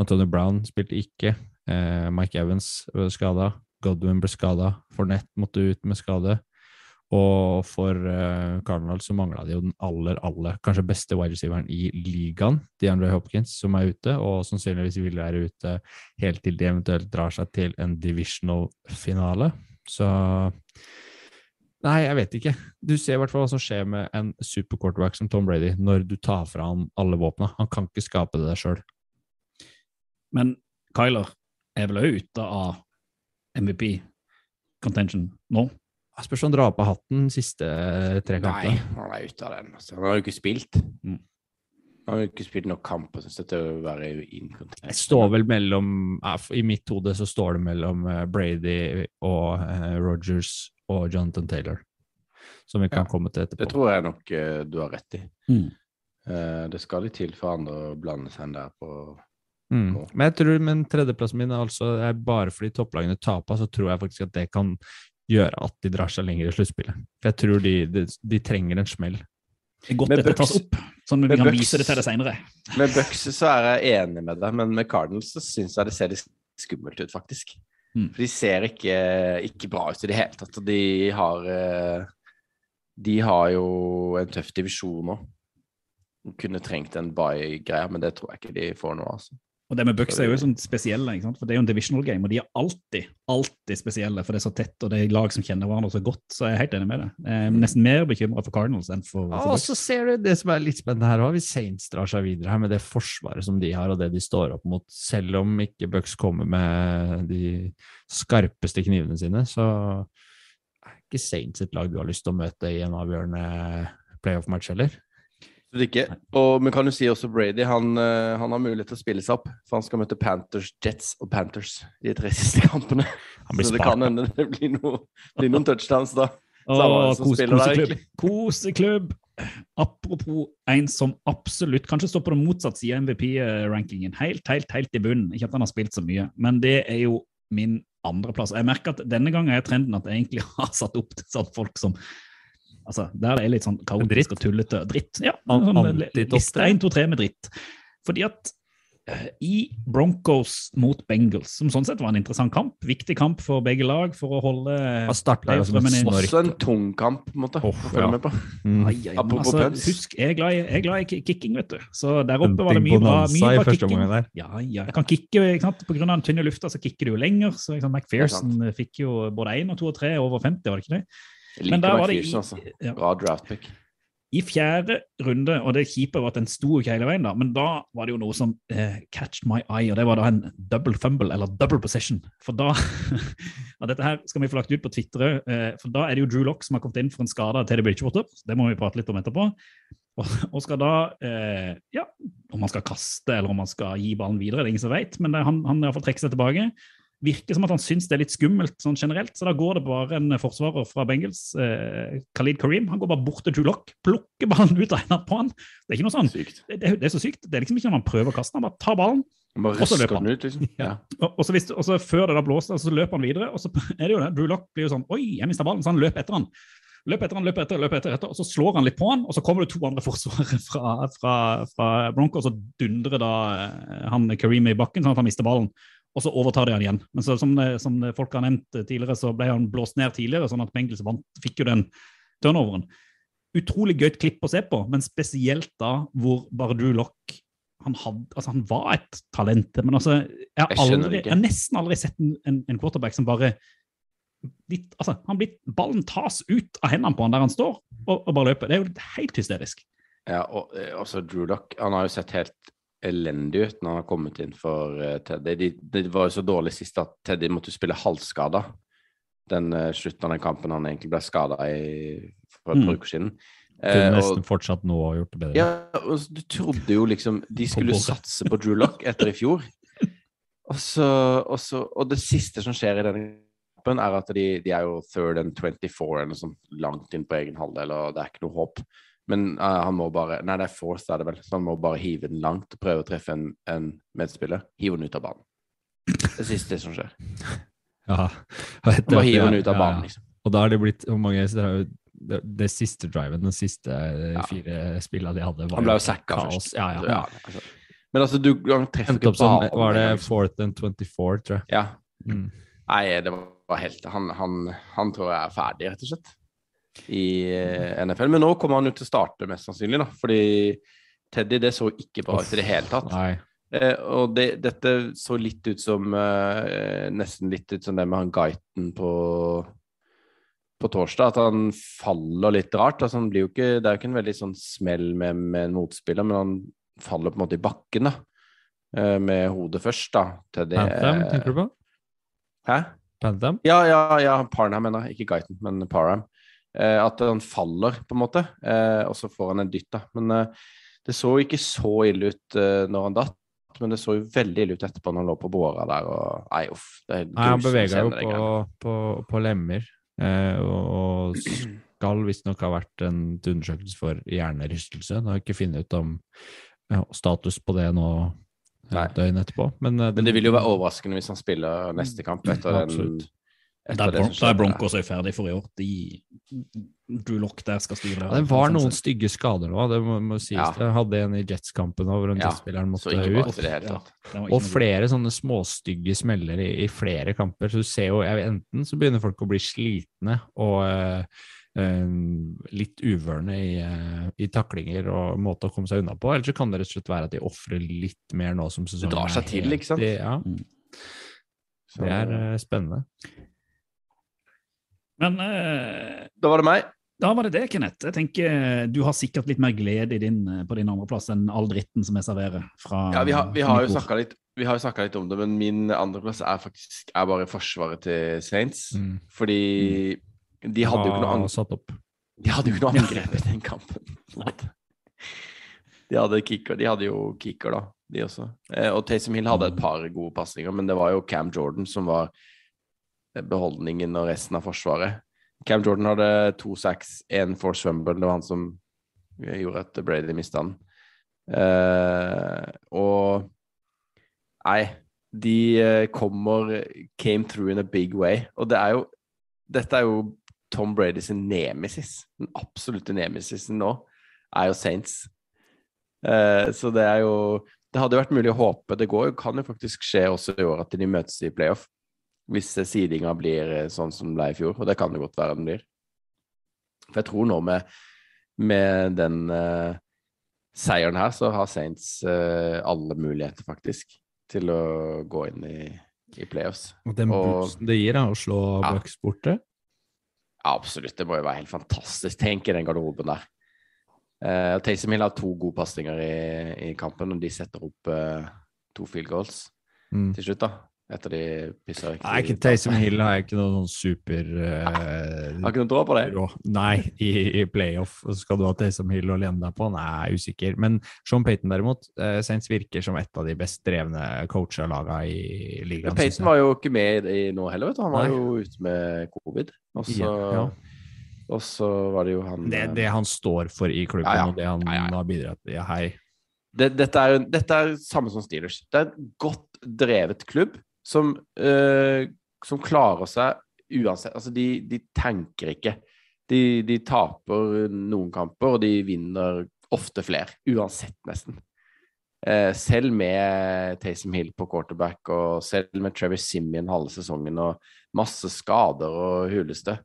Antonio Brown spilte ikke. eh, Mike Evans ble skada. Godwin ble skada. Fornett måtte ut med skade. Og for uh, Cardinal så mangla de jo den aller, aller kanskje beste wide receiveren i ligaen, DeAndre Hopkins, som er ute, og sannsynligvis vil være ute helt til de eventuelt drar seg til en divisional-finale. Så Nei, jeg vet ikke. Du ser i hvert fall hva som skjer med en superquarterback som Tom Brady når du tar fra ham alle våpna. Han kan ikke skape det der sjøl. Men Kyler er vel òg ute av MVP contention nå? Jeg Spørs om han drar på hatten siste tre Nei, han er ute av den. Altså. Han har jo ikke spilt. Mm. Han har jo ikke spilt nok kamper synes jeg, til å være in Det står vel mellom I mitt hode så står det mellom eh, Brady og eh, Rogers og Jonathan Taylor, som vi kan Ja, komme til etterpå. Det tror jeg nok eh, du har rett i. Mm. Eh, det skal litt til for andre å blande seg inn der på Mm. nå. Men jeg tror, men tredjeplassen min er altså er bare fordi topplagene taper, så tror jeg faktisk at det kan gjøre at de drar seg lenger i sluttspillet. For jeg tror de, de, de trenger en smell. Det er godt dette tas opp, sånn at vi kan Bucks- vise det til deg seinere. Med Bucks så er jeg enig med deg, men med Cardinals så syns jeg det ser litt skummelt ut, faktisk. Mm. For de ser ikke, ikke bra ut i det hele tatt. Og de har eh, De har jo en tøff divisjon nå. Kunne trengt en bye-greie, men det tror jeg ikke de får nå, altså. Og det med Bucks er jo sånn spesielle, for det er jo en divisional game, og de er alltid alltid spesielle, for det er så tett, og det er lag som kjenner hverandre så godt. Så jeg er helt enig med det. Jeg er nesten mer bekymra for Cardinals enn for, Ja, og så ser du det som er litt spennende her òg, hvis Saints drar seg videre her med det forsvaret som de har, og det de står opp mot, selv om ikke Bucks kommer med de skarpeste knivene sine, så er ikke Saints et lag du har lyst til å møte i en avgjørende playoff-match heller. Absolutt ikke. Og men kan du si også Brady han, eh, han har mulighet til å spille seg opp. For han skal møte Panthers, Jets og Panthers i de tre siste kampene. Så det kan hende det blir, noe, blir noen touchdowns da. Åh, kose, koseklubb. Apropos en som absolutt kanskje står på den motsatte sida av MVP-rankingen. Helt, helt, helt i bunnen. Ikke at han har spilt så mye, men det er jo min andreplass. Jeg merker at denne gangen er trenden at jeg egentlig har satt opp til sånn folk som Altså, Der det er litt sånn kaotisk og tullete. Dritt. Ja. An- Sånn, liste det? 1, 2, 3 med dritt. Fordi at eh, i Broncos mot Bengals, som sånn sett var en interessant kamp, viktig kamp for begge lag for å holde. Også en tung kamp, på en måte. Oh, å følge ja. med på. Mm. Ai, ai, men altså, husk, jeg er glad i, jeg er glad i kicking, vet du. Så der oppe var det mye bra, mye bra kicking. Ja, ja. Kan kicke? På grunn av den tynne lufta så kicker du jo lenger. Så? McPherson fikk jo både én og to og tre over 50, var det ikke det? Jeg Men liker var det i- McPherson, altså. ja. Bra draftpick. I fjerde runde, og det kjipe var at den sto ikke hele veien, da, men da var det jo noe som eh, catched my eye, og det var da en double fumble, eller double possession. For da og Dette her skal vi få lagt ut på Twitter, eh, for da er det jo Drew Lock som har kommet inn for en skade av Teddy Bridgewater. Det må vi prate litt om etterpå. Og, og skal da eh, Ja, om han skal kaste eller om han skal gi ballen videre, det er ingen som vet, men det, han, han har fått trekke seg tilbake. Virker som at han syns det er litt skummelt sånn generelt, så da går det bare en forsvarer fra Bengals, eh, Khalid Kareem, han går bare bort til Drew Lock, plukker ballen ut av hendene på han. Det er ikke noe sånn, det, det, er så sykt. Det er liksom ikke når man prøver å kaste, han bare tar ballen, bare Og så løper han. ut, liksom. Ja. og, og, så hvis, og så før det da blåser, så løper han videre, og så er det jo det. Drew Lock blir jo sånn Oi, jeg mista ballen, så han løper etter han. Løper etter han, løper etter, løper etter, etter, og så slår han litt på han, og så kommer det to andre forsvarere fra, fra, fra Bronco, og dundrer da eh, han Kareem i bakken, sånn at han mister ballen. Og så overtar de han igjen. Men så, som, det- som folk har nevnt eh, tidligere, så ble han blåst ned tidligere, sånn at Bengels vant, fikk jo den turnoveren. Utrolig gøyt klipp å se på, men spesielt da hvor bare Drew Lock han, had, altså han var et talent, men altså Jeg har, aldri, jeg har nesten aldri sett en, en, quarterback som bare litt, altså, han blir, Ballen tas ut av hendene på han der han står, og, og bare løper. Det er jo helt hysterisk. Ja, og eh, altså Drew Lock, han har jo sett helt elendig ut når han har kommet inn for eh, Teddy. De, det var jo så dårlig sist at Teddy måtte spille halvskada den uh, slutten av den kampen han egentlig ble skada i for et Mm. par uker siden. Kunne Eh, nesten og, fortsatt nå og gjort det bedre. ja, du trodde jo liksom de skulle satse på Drew Lock etter i fjor. Og, så, og, så, og det siste som skjer i denne kampen, er at de, de er jo third and 24 eller noe sånt langt inn på egen halvdel, og det er ikke noe håp. Men uh, han må bare Nei, det er force, er det vel. Så han må bare hive den langt og prøve å treffe en, en medspiller. Hive den ut av banen. Det siste som skjer. Ja. Han bare hiver den ut av Ja, banen, liksom. Og da har det blitt hvor mange det, det, det siste driven, den siste eh, Ja. fire spillene de hadde, var Han ble jo sacka først. Ja, ja. Ja, altså. Men altså, du han treffer ikke ballen. var det liksom. fourth and 24, tror jeg. Ja. Mm. Nei, det var helt Han, han, han tror jeg er ferdig, rett og slett, i eh, NFL. Men nå kommer han jo til å starte, mest sannsynlig, da. Fordi Teddy, det så ikke bra ut i det hele tatt. Eh, og det, dette så litt ut som eh, Nesten litt ut som det med han guiden på på torsdag, at han faller litt rart. Altså, han blir jo ikke, det er jo ikke en veldig sånn smell med, med en motspiller, men han faller på en måte i bakken, da. Eh, med hodet først, da. Teddy. Anthem, eh, tenker du på? Hæ? Pantham? Ja, ja, ja, Parnham, mener jeg. Ikke Guyton, men Parham. Eh, at han faller, på en måte, eh, og så får han en dytt, da. Men eh, det så ikke så ille ut når han datt, men det så jo veldig ille ut etterpå når han lå på båra der. og Nei, uff. Nei, han bevega jo på, på, på lemmer, eh, og, og skal visstnok ha vært en undersøkelse for hjernerystelse. Jeg har ikke funnet ut om ja, status på det nå Nei. døgn etterpå. Men, Men det vil jo være overraskende hvis han spiller neste kamp etter den, Da er, det Bron er Broncos òg ferdig for i år. De, Drew Lock der skal styre. Ja, det var noen stygge skader nå, det må, må sies. Ja. Jeg hadde en i Jets-kampen hvor en Jets-spilleren måtte ut. det Ja. Og flere sånne småstygge smeller i, i flere kamper. Så du ser jo jeg, enten så begynner folk å bli slitne og øh, eh, litt uvørne i, øh, i taklinger og måte å komme seg unna på, eller så kan det rett og slett være at de ofrer litt mer nå som sesongen drar seg er til, ikke sant? Ja, Så, det er spennende. Men eh, da var det meg. da var det det, Kenneth. Jeg tenker Du har sikkert litt mer glede i din, eh, på din andreplass enn all dritten som jeg serverer. Fra, Ja, vi har, vi har jo snakka litt, litt om det, men min andreplass er faktisk er bare forsvaret til Saints. Mm. Fordi de hadde jo ikke noe angrep, satt opp. de hadde jo ikke noe angrep i den kampen. De hadde, kicker, de hadde jo kicker, da, de også. Eh, og Taysom Hill hadde et par gode pasninger, men det var jo Cam Jordan som var eh, beholdningen og resten av forsvaret. Cam Jordan hadde to sacks, én force fumble. Det var han som gjorde at Brady mista den. Uh, og Nei, de eh, kommer Came through in a big way. Og det er jo Dette er jo Tom Brady sin nemesis. Den absolutte nemesisen nå er jo Saints. Uh, så det er jo Det hadde vært mulig å håpe. Det går kan jo faktisk skje også i år at de møtes i playoff. Hvis seedinga blir eh, sånn som den ble i fjor, og det kan det godt være den blir. For jeg tror nå med, med den uh, seieren her, så har Saints uh, alle muligheter, faktisk, til å gå inn i, i playoffs. Og den boosten det gir, da, å slå Ja. Bucks borte Ja, absolutt. Det må jo være helt fantastisk. Tenk i den garderoben der. Uh, Taysom Hill har to gode pasninger i, i kampen, og de setter opp uh, to field goals mm. til slutt, da. Etter de pissa riktig. Nei, ikke Taysom Hill har jeg ikke noe sånn super uh, Har ikke noe tro på det. rå. Nei, i, i playoff skal du ha Taysom Hill å lene deg på? Nei, jeg er usikker. Men Sean Payton derimot, uh, Saints virker som et av de best drevne coacha laga i ligaen. Men Payton var jo ikke med i nå heller, vet du. Han var Nei. jo ute med covid. Og så, Ja, ja. og så var det jo han det, det han står for i klubben, Ja, og det han har bidratt til. Ja, hei. det, dette, er, dette er samme som Steelers. Det er en godt drevet klubb som, eh, som klarer seg uansett. Altså, de, de tenker ikke. De, de taper noen kamper, og de vinner ofte flere. Uansett, nesten. Eh, selv med Taysom Hill på quarterback, og selv med Travis Simien halve sesongen og masse skader og huleste,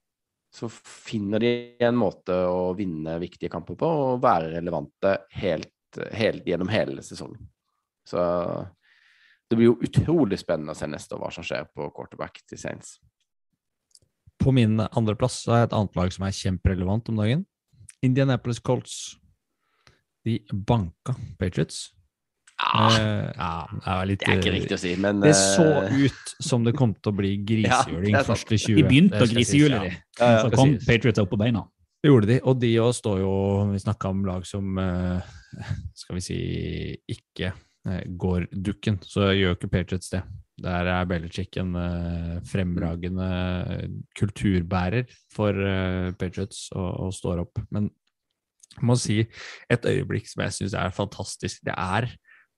så finner de en måte å vinne viktige kamper på og være relevante helt, helt gjennom hele sesongen. Så det blir jo utrolig spennende å se neste år hva som skjer på quarterback til Saints. På min andreplass har jeg et annet lag som er kjemperelevant om dagen. Indianapolis Colts. De banka Patriots. Ah, Eh, ja, det litt det er ikke riktig å si, men Det så eh, ut som det kom til å bli grisehjuling Ja, første 20. De begynte å grisehjule, de. ja. ja, Så ja, kom. Patriots opp på beina. Det gjorde de, og de òg står jo Vi snakka om lag som eh, skal vi si ikke går dukken, så gjør ikke Patriots det. Der er Belichick en eh, fremragende kulturbærer for eh, Patriots og, og står opp. Men jeg må si et øyeblikk som jeg syns er fantastisk. Det er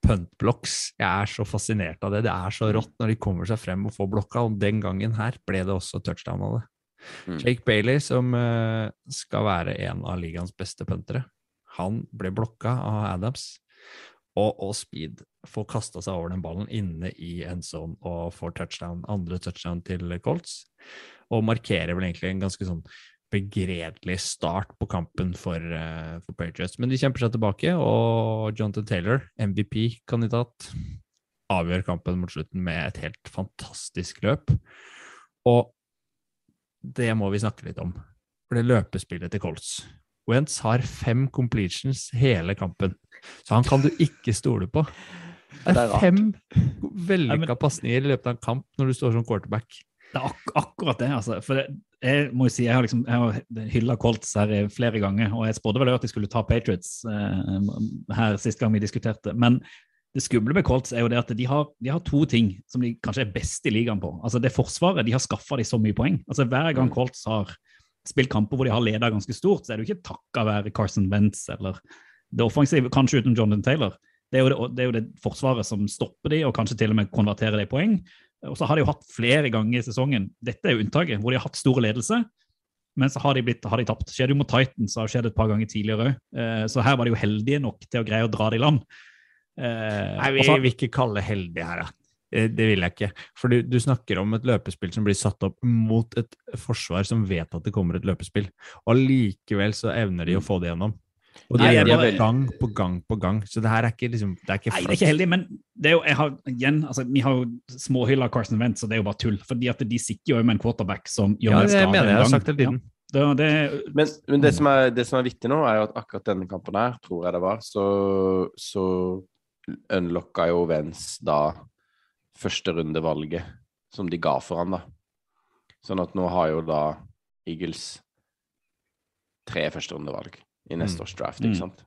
puntblocks. Jeg er så fascinert av det. Det er så rått når de kommer seg frem og får blokka, og den gangen her ble det også touchdown av det. Mm. Jake Bailey, som eh, skal være en av ligaens beste puntere, han ble blokka av Adams. Og, og Speed får kasta seg over den ballen inne i en sånn, og får touchdown, andre touchdown til Colts. Og markerer vel egentlig en ganske sånn begredelig start på kampen for, uh, for Patriots. Men de kjemper seg tilbake, og Jonathan Taylor, MVP-kandidat, avgjør kampen mot slutten med et helt fantastisk løp. Og det må vi snakke litt om. For det løpespillet til Colts Wentz har fem completions hele kampen, så han kan du ikke stole på. Det Det er er fem vellykka pasninger i løpet av en kamp når du står som quarterback. Det er ak akkurat det, altså. For det, jeg må jo si, jeg har liksom jeg har hylla Colts her flere ganger, og jeg spådde vel at de skulle ta Patriots eh, her sist gang vi diskuterte. Men det skumle med Colts er jo det at de har, de har to ting som de kanskje er best i ligaen på. Altså Det forsvaret, de har skaffa de så mye poeng. Altså Hver gang Mm. Colts har spilt kamper hvor de har leda ganske stort, så er det jo ikke takka være Carson Wentz eller det offensive, kanskje uten Jonathan Taylor. Det er, det, det er jo det forsvaret som stopper de, og kanskje til og med konverterer det i poeng. Og så har de jo hatt flere ganger i sesongen, dette er jo unntaket, hvor de har hatt store ledelse, men så har de, blitt, har de tapt. Skjedde jo mot Titans, har skjedd et par ganger tidligere òg. Så her var de jo heldige nok til å greie å dra det i land. Eh, Nei, vi vil ikke kalle heldig her. Eh, Det vil jeg ikke. For du, du snakker om et løpespill som blir satt opp mot et forsvar som vet at det kommer et løpespill. Og allikevel så evner de å få det gjennom. Og det gjør bare- de gang på gang på gang. Så det her er ikke liksom Det er ikke Nei, det er ikke heldig, men det er jo, jeg har, igjen, altså, vi har jo småhylla Carson Wentz, og det er jo bare tull. fordi at de sitter jo med en quarterback som gjør Ja, det skade mener jeg. Jeg har sagt hele tiden. Ja, det, det, Men, men det, som er, det som er viktig nå, er jo at akkurat denne kampen her, tror jeg det var, så, så unlocka jo Vens da førsterundevalget som de ga for han, da. Sånn at nå har jo da Eagles tre førsterundevalg i neste Mm. års draft, Mm. ikke sant?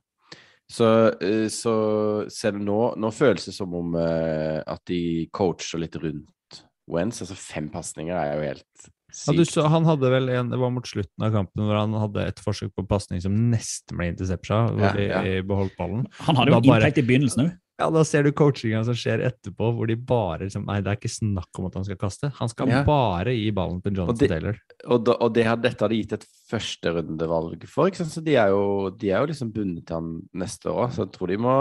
Så, eh, så selv nå, nå føles det som om uh, at de coacher litt rundt Wentz. Altså fem pasninger er jo helt sykt. Ja, du så, han hadde vel en, Det var mot slutten av kampen hvor han hadde et forsøk på pasning som nesten ble interception, hvor Ja, de beholdt ballen. han hadde jo Da bare- inntekt i begynnelsen òg. Ja, Da ser du coachinga som skjer etterpå, hvor de bare liksom Nei, det er ikke snakk om at han skal kaste. Han skal Ja. bare gi ballen til Jonathan Og de, Taylor. Og, da, og det her, dette hadde gitt et førsterundevalg for, ikke sant? så de er, jo, de er jo liksom bundet til han neste år. Så jeg tror de må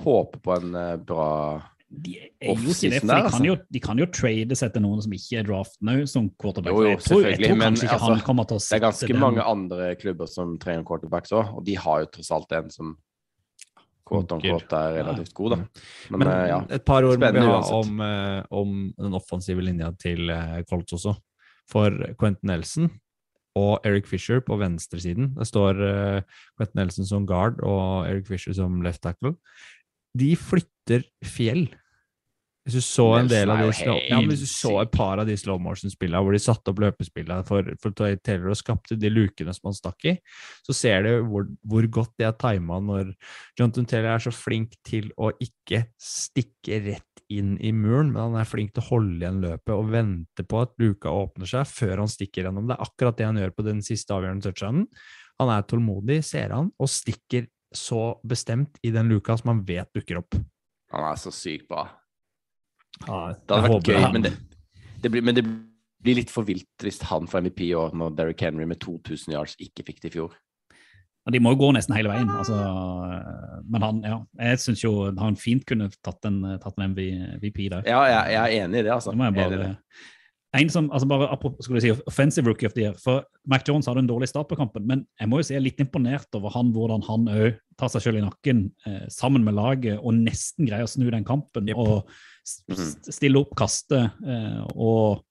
håpe på en eh, bra De er jo ikke det, for de kan, altså. jo, de kan jo trade etter noen som ikke er draft nå, som quarterback. Jo, jo, jeg tror, jeg selvfølgelig, tror men altså, Det er ganske den- mange andre klubber som trenger quarterbacks òg, og de har jo tross alt en som quote on quote er relativt god, da. Men, Men eh, ja. et par ord må vi ha om, eh, om den offensive linja til eh, Colts også. For Quentin Nelson og Eric Fisher på venstresiden. Det står Quentin Nelson som guard og Eric Fisher som left tackle. De flytter fjell. Hvis du så en del av de slow, ja, men hvis du så et par av de slow motion-spillene hvor de satte opp løpespillene for, for Taylor og skapte de lukene som han stakk i, så ser du hvor, hvor godt det er tima når Jonathan Taylor er så flink til å ikke stikke rett inn i muren, men han er flink til å holde igjen løpet og vente på at luka åpner seg før han stikker gjennom. Det er akkurat det han gjør på den siste avgjørende touchdownen. Han er tålmodig, ser han, og stikker så bestemt i den luka som han vet dukker opp. Han er så sykt bra. Ja, Det hadde vært gøy, men det, det, blir, men det blir litt for vilt hvis han får MVP i år, når Derrick Henry med 2000 yards ikke fikk det i fjor. De må jo gå nesten hele veien. Altså, men han, ja, jeg syns jo han fint kunne tatt en, tatt en MVP der. Ja, jeg, jeg er enig i det, altså. Det må jeg bare, en som, altså bare skulle si, Offensive rookie of the year. For Mac Jones hadde en dårlig start på kampen, men jeg må jo si jeg er litt imponert over han, hvordan han òg tar seg selv i nakken eh, sammen med laget og nesten greier å snu den kampen. yep. Og s- Mhm. stille opp, kaste eh, og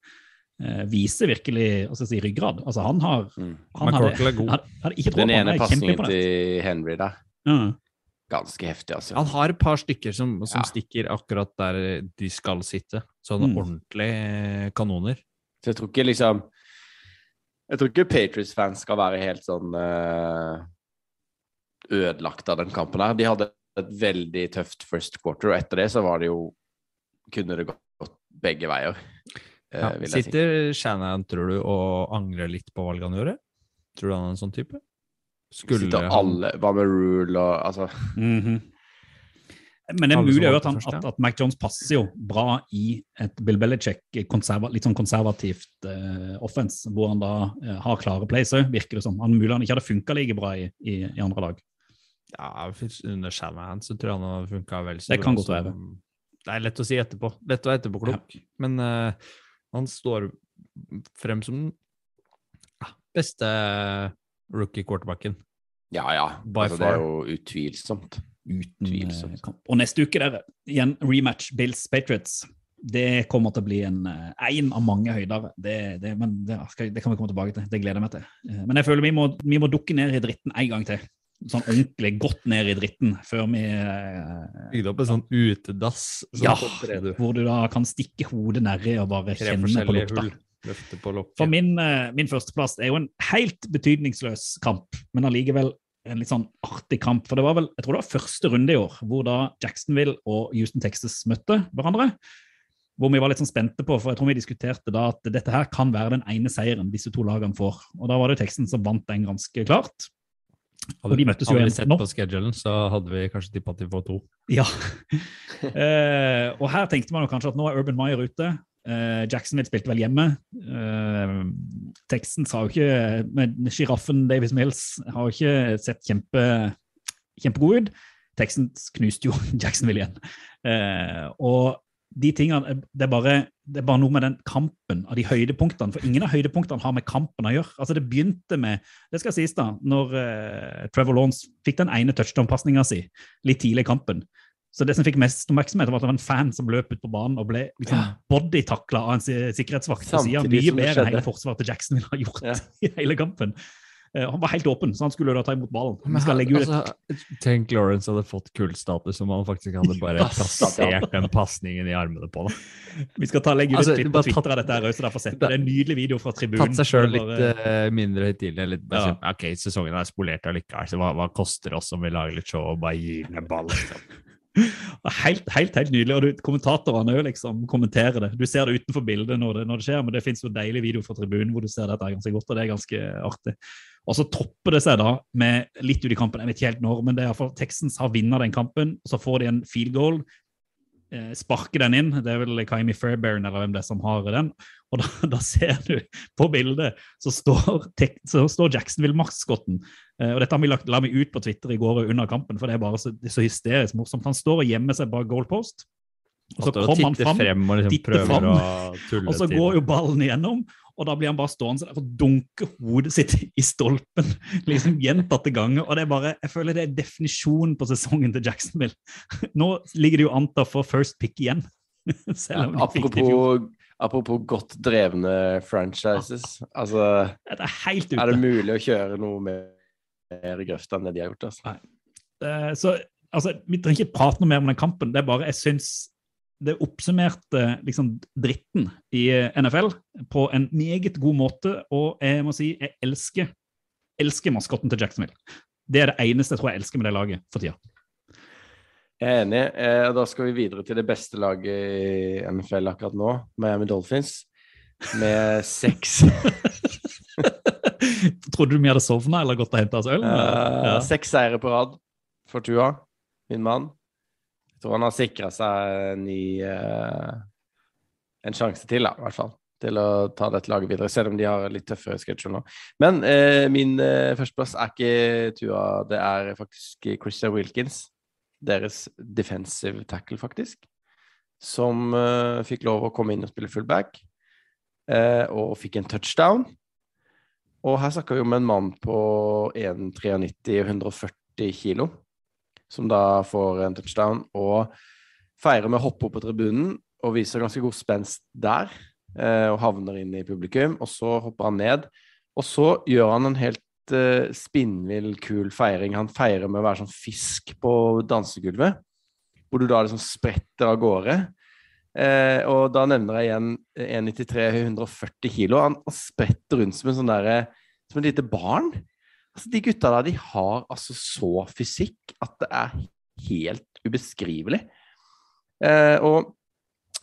eh, vise virkelig hva skal jeg si, ryggrad. Altså, han har Mm. han hadde, er god. Hadde, hadde ikke Den ene pasningen til Henry der, Mm. ganske heftig, altså. Han har et par stykker som, som Ja. stikker akkurat der de skal sitte. Sånne Mm. ordentlige kanoner. Så jeg tror ikke liksom Jeg tror ikke Patriots-fans skal være helt sånn eh, ødelagt av den kampen her. De hadde et veldig tøft first quarter, og etter det så var det jo Kunne det gått begge veier, eh, Ja. vil jeg si. Sitter Shannon, tror du, og angrer litt på valget han gjorde? Tror du han er en sånn type? Skulle Sitter alle Hva med rule og Altså Mhm. Men det er mulig at, han, at, at Mac Jones passer jo bra i et Bill Belichick konserva, litt sånn konservativt uh, offense, hvor han da uh, har klare plays òg, virker det som. Han mulig han ikke hadde funka like bra i, i, i andre lag. Ja, under Shanahan så tror jeg han har funka vel så Det kan godt være. Det er lett å si etterpå. Lett å være etterpåklok. Men uh, han står frem som den beste rookie quarterbacken. Ja, ja. By Altså, det er jo utvilsomt. Utvilsomt. eh. Og neste uke der, igjen rematch Bills Patriots. Det kommer til å bli en, eh, en av mange høyder. Det, det, men det, det kan vi komme tilbake til. Det gleder jeg meg til. Eh, Men jeg føler vi må, vi må dukke ned i dritten en gang til. Sånn ordentlig godt ned i dritten før vi eh, Bygd opp en sånn utedass. Sånn Ja, hvor du da kan stikke hodet nedi og bare Tre kjenne på lukta. hull. På. For min, eh, min førsteplass er jo en helt betydningsløs kamp, men allikevel en litt sånn artig kamp. For det var vel, jeg tror det var første runde i år, hvor da Jacksonville og Houston Texas møtte hverandre. Hvor vi var litt sånn spente på, for jeg tror vi diskuterte da at dette her kan være den ene seieren disse to lagene får. Og da var det jo teksten som vant den ganske klart. Og de møttes jo hadde vi sett på schedulen, så hadde vi kanskje tippa de får to. Ja. Eh, og her tenkte man jo kanskje at nå er Urban Meyer ute. Eh, Jacksonville spilte vel hjemme. Eh, teksten sa jo ikke Men sjiraffen Davis Mills har jo ikke sett kjempe, kjempegod ut. Teksten knuste jo Jacksonville igjen. Eh, og de tingene, det er, bare, det er bare noe med den kampen av de høydepunktene. For ingen av høydepunktene har med kampen å gjøre. Altså Det begynte med Det skal sies, da, når uh, Trevor Lawrence fikk den ene touchdown-pasninga si litt tidlig i kampen. Så det som fikk mest oppmerksomhet, var at det var en fan som løp ut på banen og ble liksom Ja. bodytakla av en sikkerhetsvakt på sida. Mye bedre enn hele forsvaret til Jacksonville har gjort Ja. i hele kampen. Eh, han var helt åpen, så han skulle da ta imot ballen. Men ut altså, Tenk Lawrence hadde fått kultstatus om han faktisk hadde bare plassert den pasningen i armene på ham. Vi skal ta, legge ut Altså, klipp på Twitter av dette, her, så derfor sett. det er en nydelig video fra tribunen. Tatt seg sjøl litt eh, eh, mindre høytidelig. Litt, Ja. sånn, ok, sesongen er spolert allikevel, så hva, hva koster det oss om vi lager litt show og bare gir ned ball? Liksom? Helt, helt, helt nydelig. og du, Kommentatorene jo liksom kommenterer det. Du ser det utenfor bildet når det, når det skjer, men det fins deilig video fra tribunen hvor du ser dette ganske godt, og det er ganske artig. Og så topper det seg da med litt ut i kampen, jeg vet ikke helt når, men det er iallfall Texans har vunnet den kampen, og så får de en field goal. Eh, sparker den inn, det er vel Kaimi Fairbairn eller hvem det er som har den. Og da, da ser du på bildet, så står, så står Jacksonville-maskotten. Eh, og dette har vi lagt, la vi ut på Twitter i går under kampen, for det er bare så, det er så hysterisk morsomt. Han står og gjemmer seg bak goalpost, og så kommer han fram. frem og liksom tulle Og så går jo ballen igjennom, og da blir han bare stående der og dunke hodet sitt i stolpen liksom gjentatte ganger. Og det er bare, jeg føler det er definisjonen på sesongen til Jacksonville. Nå ligger det jo an til å få first pick igjen. Fjor. Apropos, apropos godt drevne franchises. Altså, Det er helt ute. er det mulig å kjøre noe mer grøft enn det de har gjort? Altså? Nei. Så altså, Vi trenger ikke prate noe mer om den kampen. Det er bare, jeg syns det oppsummerte liksom dritten i eh, NFL på en meget god måte, og jeg må si jeg elsker, elsker maskotten til Jacksonville. Det er det eneste jeg tror jeg elsker med det laget for tida. Jeg er enig. Eh, da skal vi videre til det beste laget i NFL akkurat nå, Miami Dolphins, med seks Trodde du vi hadde sovna eller gått og henta oss øl? Eh, Ja. Seks seire på rad for Tua, min mann. Jeg tror han har sikra seg en ny eh, En sjanse til, da, i hvert fall. Til å ta dette laget videre, selv om de har litt tøffere sketsjer nå. Men eh, min eh, førsteplass er ikke Tua, det er faktisk Christian Wilkins. Deres defensive tackle, faktisk. Som eh, fikk lov å komme inn og spille fullback. eh, og fikk en touchdown. Og her snakker vi om en mann på 1,93 og 140 kilo, som da får en touchdown og feirer med å hoppe opp på tribunen og viser ganske god spenst der, eh, og havner inn i publikum. Og så hopper han ned, og så gjør han en helt eh, spinnvill, kul feiring. Han feirer med å være sånn fisk på dansegulvet, hvor du da liksom spretter av gårde. Eh, og da nevner jeg igjen 1,93, 140 kilo. Han, spretter rundt som en sånn derre Som et lite barn. Altså, de gutta der, de har altså så fysikk at det er helt ubeskrivelig. Eh, og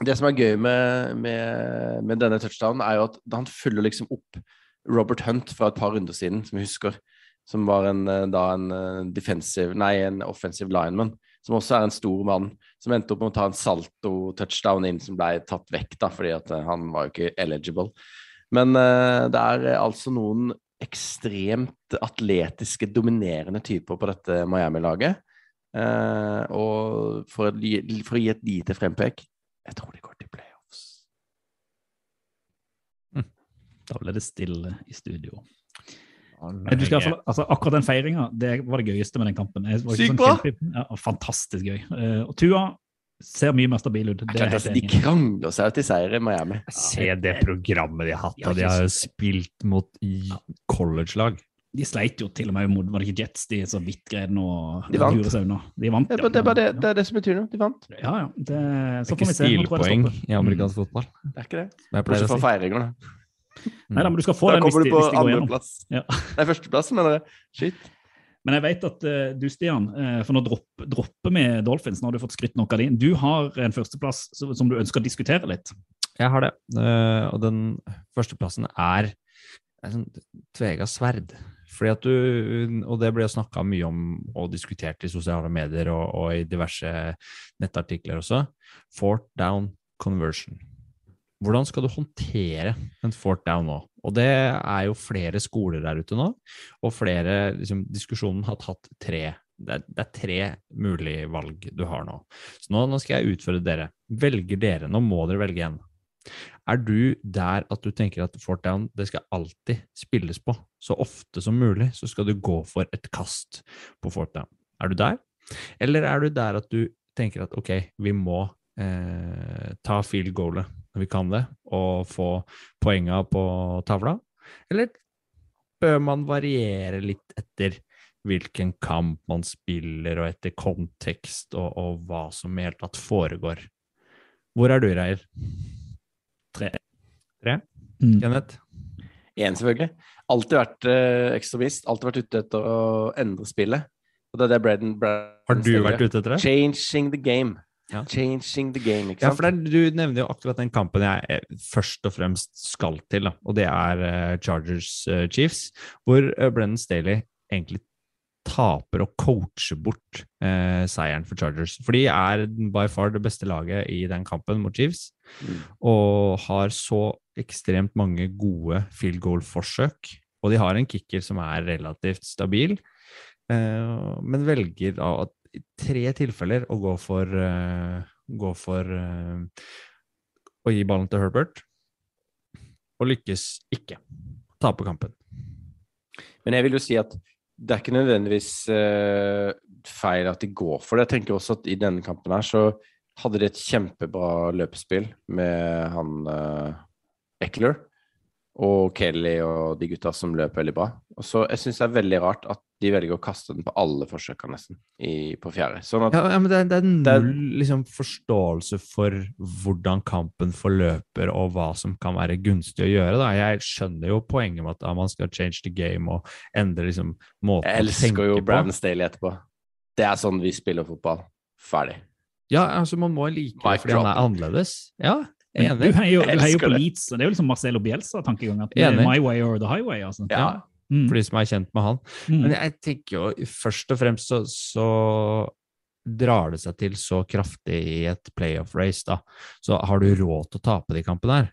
det som er gøy med, med, med denne touchdownen, er jo at han følger liksom opp Robert Hunt fra et par runder siden, som jeg husker. Som var en, eh, da en eh, defensive, nei, en offensive lineman. Som også er en stor mann. Som endte opp med å ta en salto-touchdown inn, som ble tatt vekk, da, fordi at eh, han var jo ikke eligible. Men eh, det er altså noen ekstremt atletiske, dominerende typer på dette Miami-laget. Eh, og for, å for å gi et lite frempek jeg tror de går til playoffs. Da ble det stille i studio. Du skal, altså, akkurat den feiringa det var det gøyeste med den kampen. Sykt bra! Sånn Ja, fantastisk gøy. Eh, og Tua ser mye mer stabil ut. Er altså, helt de krangler seg til seier i Miami. Se det programmet de har hatt, og de har jo spilt mot college-lag. De sleit jo til og med mot var det ikke Jets de så vidt greide å De vant. De vant, Det er bare det, er bare det, det, er det som betyr noe. De vant. Ja, ja. Det, Det er ikke. Nå stilpoeng i amerikansk fotball. Det er ikke det. Det er å fra feiringer, da. Nei da, men du skal få Da den hvis de, du på hvis de går gjennom. andreplass. Ja. Nei, førsteplass, mener jeg. Shit. Men jeg vet at eh, du, Stian, eh, for nå dropp, dropper vi Dolphins, nå har du fått skrytt nok av din. Du har en førsteplass som du ønsker å diskutere litt. Jeg har det. Eh, og den førsteplassen er er sånn tvega sverd. Fordi at du, og det ble snakka mye om og diskutert i sosiale medier og, og i diverse nettartikler også. Fort down conversion. Hvordan skal du håndtere en fort down nå? Og det er jo flere skoler der ute nå, og flere liksom, Diskusjonen har tatt tre. Det er, det er tre mulige valg du har nå. Så nå, nå skal jeg utfordre dere. Velger dere? Nå må dere velge en. Er du der at du tenker at fort down det skal alltid spilles på? Så ofte som mulig så skal du gå for et kast på fort down. Er du der? Eller er du der at du tenker at ok, vi må eh, ta field goalet når vi kan det, og få poenga på tavla? Eller bør man variere litt etter hvilken kamp man spiller, og etter kontekst og, og hva som i hele tatt foregår? Hvor er du, Reier? Tre. Tre? Mm. Kenneth? Én, selvfølgelig. Alltid vært eh, ekstremist. Alltid vært ute etter å endre spillet. Og det er det Braden, Har du vært ute etter det? Changing the game. Ja. Changing the game, ikke Ja, for er, du nevner jo akkurat den kampen jeg eh, først og fremst skal til, da, og det er eh, Chargers uh, Chiefs, hvor Brennan Staley egentlig taper og coacher bort eh, seieren for Chargers. For de er by far det beste laget i den kampen mot Chiefs, Mm. og har så ekstremt mange gode field goal-forsøk. Og de har en kicker som er relativt stabil, eh, men velger da at tre tilfeller å gå for, uh, gå for uh, å gi ballen til Herbert, og lykkes ikke. Taper kampen. Men jeg vil jo si at det er ikke nødvendigvis uh, feil at de går for det. Jeg tenker også at i denne kampen her så hadde de et kjempebra løpespill med han Eckler og Kelly og de gutta som løp veldig bra. Og så Jeg syns det er veldig rart at de velger å kaste den på alle forsøkene nesten i, på fjerde. Sånn at Ja, ja men det, det er null liksom, forståelse for hvordan kampen forløper, og hva som kan være gunstig å gjøre. Da. Jeg skjønner jo poenget med at ja, man skal change the game og endre liksom, måten å tenke på. Jeg elsker jo på. Brandon Staley etterpå. Det er sånn vi spiller fotball. Ferdig. Ja, altså man må like det fordi han er annerledes. Ja, jeg er Du heier jo, du heier jo på det. Leeds, og det er jo liksom Marcelo Bielsa-tankegang. at det er My way or the highway. altså. Ja. Mm. For de som er kjent med han. Mm. Men jeg tenker jo først og fremst så, så drar det seg til så kraftig i et playoff race, da. Så har du råd til å tape de kampene her?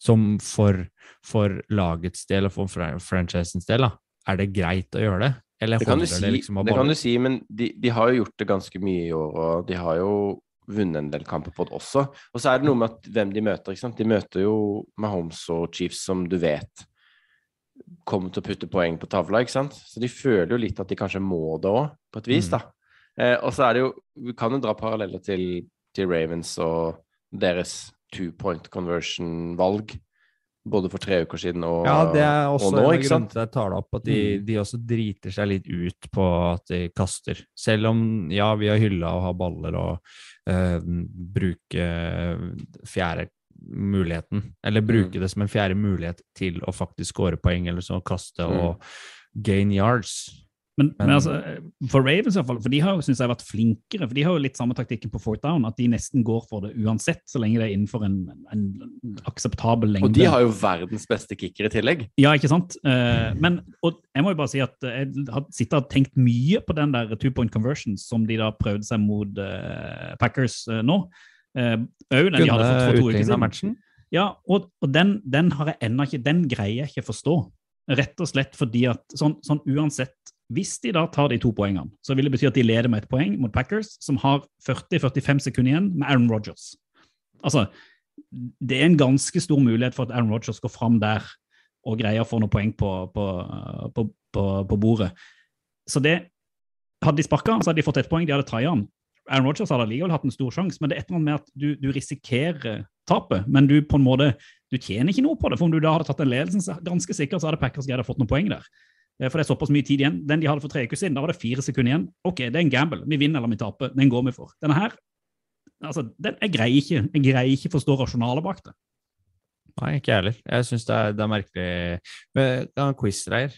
Som for, for lagets del og for fran- franchisens del, da. Er det greit å gjøre det? Eller Det kan du si, det liksom det kan du si men de, de har jo gjort det ganske mye i år, og de har jo vunnet en del kamper på det også. Og så er det noe med at hvem de møter. ikke sant? De møter jo Mahomes og Chiefs, som du vet kommer til å putte poeng på tavla, ikke sant? Så de føler jo litt at de kanskje må det òg, på et vis, Mm. da. Eh, og så er det jo Vi kan jo dra paralleller til, til Ravens og deres two point conversion-valg. Både for tre uker siden og, Ja, det er også og nå, en grunn ikke sant? til at jeg tar det opp, at de, Mm. de også driter seg litt ut på at de kaster. Selv om, ja, vi har hylla å ha baller og eh, bruke fjerde muligheten, eller bruke Mm. det som en fjerde mulighet til å faktisk score poeng, eller så kaste Mm. og gain yards. Men, men, Men- altså, for Ravens i hvert fall, for de har jo synes jeg, vært flinkere. for De har jo litt samme taktikken på fourth down, at de nesten går for det uansett, så lenge det er innenfor en, en akseptabel lengde. Og de har jo verdens beste kicker i tillegg. Ja, ikke sant? Uh, men og jeg må jo bare si at jeg har sittet og tenkt mye på den der two point conversion som de da prøvde seg mot uh, Packers uh, nå. Uh, den de hadde fått for to uker siden. matchen. Ja, og, og den, den har jeg ennå ikke Den greier jeg ikke forstå. Rett og slett fordi at sånn, sånn uansett Hvis de da tar de to poengene, så vil det bety at de leder med et poeng mot Packers, som har 40-45 sekunder igjen med Aaron Rodgers. Altså, det er en ganske stor mulighet for at Aaron Rodgers går fram der og greier å få noen poeng på, på, på, på, bordet. Så det Hadde de sparka, så hadde de fått ett poeng, de hadde tatt han. Aaron Rodgers hadde allikevel hatt en stor sjanse, men det er et eller annet med at du, du risikerer tapet, men du på en måte du tjener ikke noe på det. For om du da hadde tatt den ledelsen, så ganske sikkert så hadde Packers greid å fått noen poeng der. Eh, For det er såpass mye tid igjen. Den de hadde for tre uker siden, da var det fire sekunder igjen. Ok, det er en gamble. Vi vinner eller vi taper. Den går vi for. Denne her, altså, den, jeg greier ikke jeg greier ikke forstå rasjonalet bak det. Nei, ikke jeg heller. Jeg syns det, er- det er merkelig. Men, ja, Quiz-reier.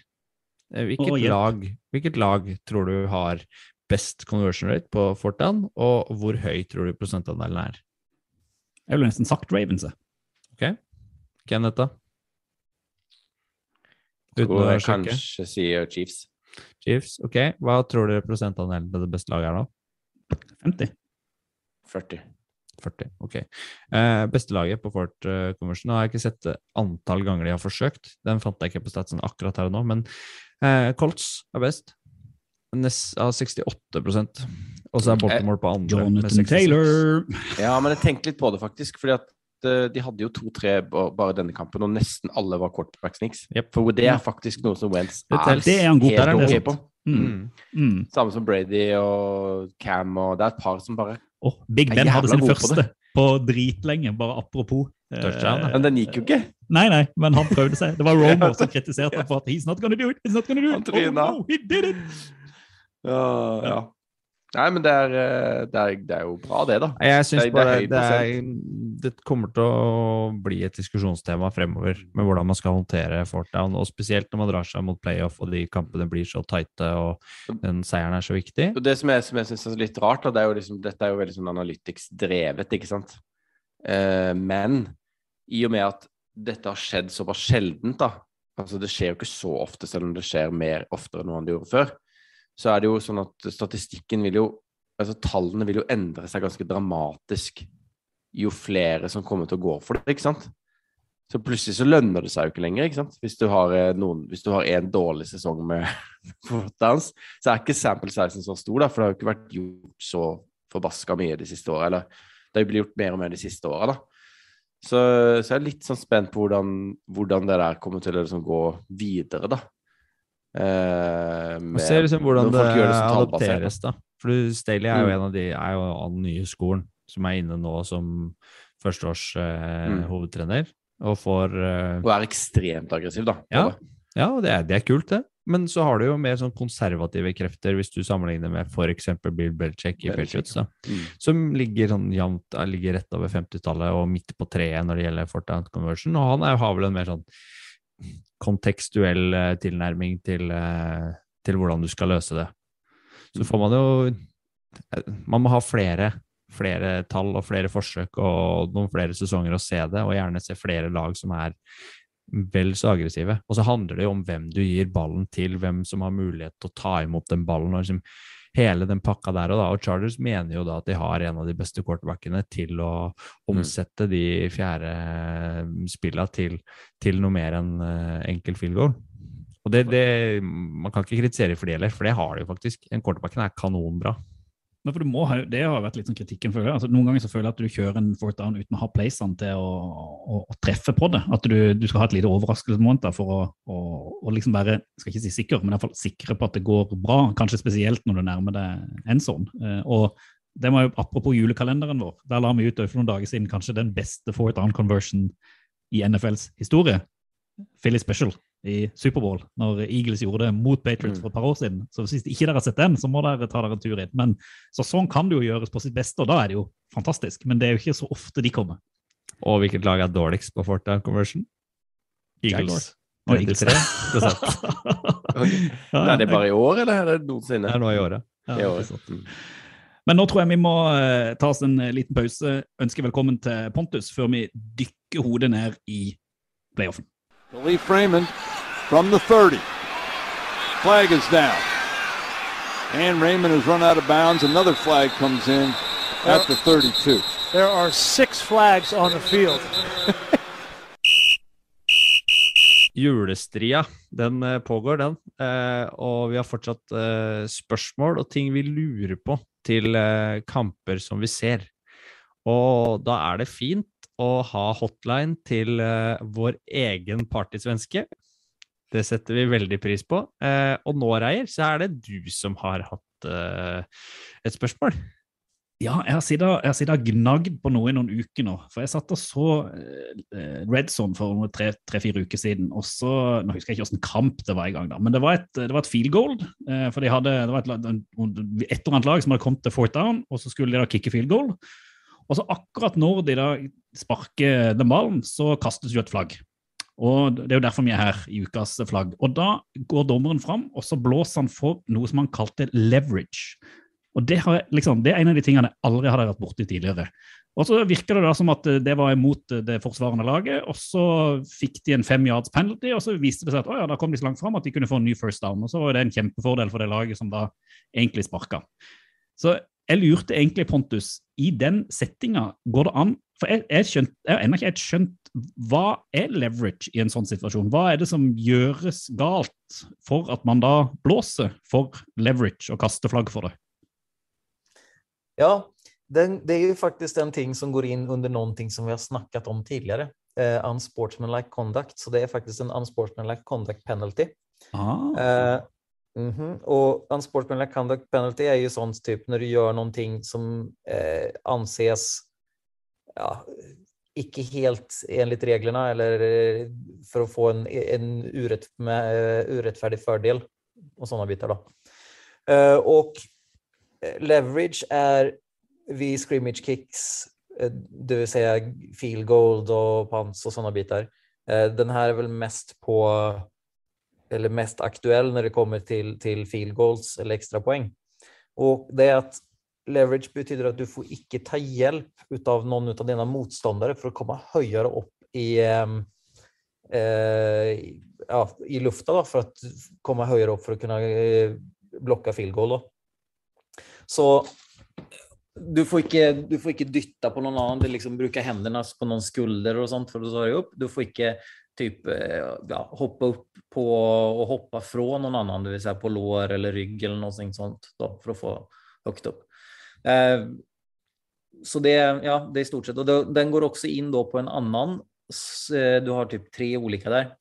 Eh, Hvilket, oh, lag, hvilket lag tror du har best conversion rate på Fortan, og hvor høy tror du prosentandelen er? Jeg ville nesten sagt Ravens. Ok. Kenneth, da? Uten Tror å jeg sjekke. kanskje sier Chiefs. Chiefs, ok. Hva tror dere prosentandelen til det beste laget er nå? 50. 40. 40, ok. Eh, beste laget på Fort eh, Conversion, har jeg ikke sett antall ganger de har forsøkt. Den fant jeg ikke på statsen akkurat her og nå, men eh, Colts er best. Nest, av 68 Og så er Baltimore på andre. med Jonathan 66. Taylor. Ja, men jeg tenkte litt på det, faktisk. fordi at de hadde jo to-tre bare denne kampen, og nesten alle var quarterback-sneaks. Yep. For det er faktisk noe som Wentz er. Det er god helt ok på. Mm. Mm. Mm. Samme som Brady og Cam, og det er et par som bare oh, Big Ben hadde sin første på på dritlenge, bare apropos. Eh, Touchdown. Men den gikk jo ikke. Nei, nei, men han prøvde seg. Det var Romo som kritiserte ham for at he's not gonna do it, he's not gonna do it. Oh, no, he did it! Ja, ja. Nei, men det er, eh, det er, det er jo bra, det, da. Jeg syns det bare det, det kommer til å bli et diskusjonstema fremover med hvordan man skal håndtere Fortdown, og spesielt når man drar seg mot playoff og de kampene blir så tighte og den seieren er så viktig. Og det som jeg, som jeg syns er litt rart, da, det er jo liksom, dette er jo veldig sånn analytics-drevet, ikke sant. Eh, men i og med at dette har skjedd såpass sjeldent, da, altså det skjer jo ikke så ofte, selv om det skjer mer oftere enn det gjorde før, så er det jo sånn at statistikken vil jo Altså tallene vil jo endre seg ganske dramatisk jo flere som kommer til å gå for det, ikke sant. Så plutselig så lønner det seg jo ikke lenger, ikke sant. Hvis du har eh, noen Hvis du har en dårlig sesong med downs, så er ikke sample sizen så stor, da, for det har jo ikke vært gjort så forbaska mye de siste åra. Eller det har jo blitt gjort mer og mer de siste åra, da. Så, så jeg er litt sånn spent på hvordan, hvordan det der kommer til å liksom gå videre, da. Eh, Og se liksom hvordan det, det, adopteres, da. For Staley er jo Mm. en av de er jo av den nye skolen som er inne nå som førsteårs eh, Mm. hovedtrener, og får eh, Og er ekstremt aggressiv, da. Ja. Ja, det er, det er kult, det. Men så har du jo mer sånn konservative krefter, hvis du sammenligner med f.eks. Bill Belichick i Patriots, Mm. som ligger sånn jevnt ligger rett over 50-tallet og midt på treet når det gjelder Fortnite Conversion. Og han er, har vel en mer sånn kontekstuell eh, tilnærming til, eh, til hvordan du skal løse det. Så får man jo eh, Man må ha flere, flere tall og flere forsøk og noen flere sesonger å se det, og gjerne se flere lag som er vel så aggressive. Og så handler det jo om hvem du gir ballen til, hvem som har mulighet til å ta imot den ballen. og liksom hele den pakka der og da. Og Chargers mener jo da at de har en av de beste quarterbackene til å omsette de fjerde spilla til, til noe mer enn eh, enkel field goal. Og det, det, Man kan ikke kritisere for det heller, for det har de jo faktisk. En quarterbacken er kanonbra. Men for du må Det har vært litt sånn kritikken. føler. Altså, noen ganger så føler jeg at du kjører en fourth down uten å ha placene til å, å, å treffe på det. At du, du skal ha et lite overraskelsesmoment for å, å, å liksom være skal ikke si sikker, men i hvert fall sikre på at det går bra. Kanskje spesielt når du nærmer deg en sånn. Eh, og det var jo Apropos julekalenderen vår. Der la vi ut for noen dager siden kanskje den beste fourth down conversion i NFLs historie. Philly Special i Superbowl, når Eagles gjorde det mot Patriots Mm. for et par år siden. Så hvis ikke dere har sett den, så må dere ta dere en tur inn. Men så sånn kan det jo gjøres på sitt beste, og da er det jo fantastisk. Men det er jo ikke så ofte de kommer. Og hvilket lag er dårligst på Forta down conversion? Eagles. Og Eagles. 33 Ja, Er det bare i år, eller er det noensinne? Det er nå i året. ja, I år. Men nå tror jeg vi må eh, ta oss en eh, liten pause. Ønsker velkommen til Pontus før vi dykker hodet ned i playoffen. Khalif Freeman from the 30. Flag is down. And Raymond has run out of bounds. Another flag comes in at the 32. There are six flags on the field. Julestria, den eh, pågår, den. Eh, og vi har fortsatt eh, spørsmål og ting vi lurer på til eh, kamper som vi ser. Og da er det fint å ha hotline til eh, vår egen partysvenske. Det setter vi veldig pris på. Eh, og nå, Reier, så er det du som har hatt eh, et spørsmål. Ja, jeg har og gnagd på noe i noen uker nå. For jeg satt og så eh, Red Zone for tre-fire uker siden. og så, Nå husker jeg ikke hvilken kamp det var i gang, da, men det var et, det var et field goal. For de hadde, det var et, et eller annet lag som hadde kommet til fourth down, og så skulle de da kicke field goal. Og så akkurat når de da sparker den ballen, så kastes jo et flagg. Og Det er jo derfor vi er her i ukas flagg. Og Da går dommeren fram, og så blåser han for noe som han kalte leverage. Og det, har, liksom, det er en av de tingene jeg aldri hadde vært borti tidligere. Og så virker det da som at eh, det var imot eh, det forsvarende laget, og så fikk de en fem yards penalty, og så viste det seg at oh ja, da kom de så langt fram at de kunne få en ny first down, og så var det en kjempefordel for det laget som da egentlig sparka. Så jeg lurte egentlig, Pontus, i den settinga, går det an For jeg, jeg, skjønt, jeg har ennå ikke skjønt hva er leverage i en sånn situasjon? Hva er det som gjøres galt for at man da blåser for leverage og kaster flagg for det? Ja, den, det er jo faktisk en ting som går inn under noe som vi har snakket om tidligere. Uh, unsportsmanlike conduct. Så det er faktisk en unsportsmanlike conduct penalty. Ah. Uh, Mm -hmm. Og unsportsmanlike conduct penalty er jo sånn typ når du gjør noe som eh, anses ja, ikke helt enligt reglene, eller for å få en, en urett, med, urettferdig fordel, og sånne biter. da. Eh, eh, leverage er vi scrimmage kicks, eh, det vil si field gold og pants og sånne biter. Eh, Den her er vel mest på eller mest aktuell når det kommer til, til field goals eller ekstrapoeng. Og det er att leverage betyder at du får ikke ta hjälp av noen av dina motstandere for å komme høyere opp i, eh, ja, i luften da, for å komme høyere opp for å kunne blokke field goal. Da. Så du får, ikke, du ikke dytte på noen annen, liksom bruke hendene på noen skulder og sånt for å svare opp. Du får ikke typ, eh, ja, hoppe opp på og hoppe fra noen annen, dvs. på lår eller rygg eller noe sånt, da, for å få høyt opp. Eh, så det, ja, det er stort sett. Og det, den går også inn på en annen. eh, Du har typ tre ulike der.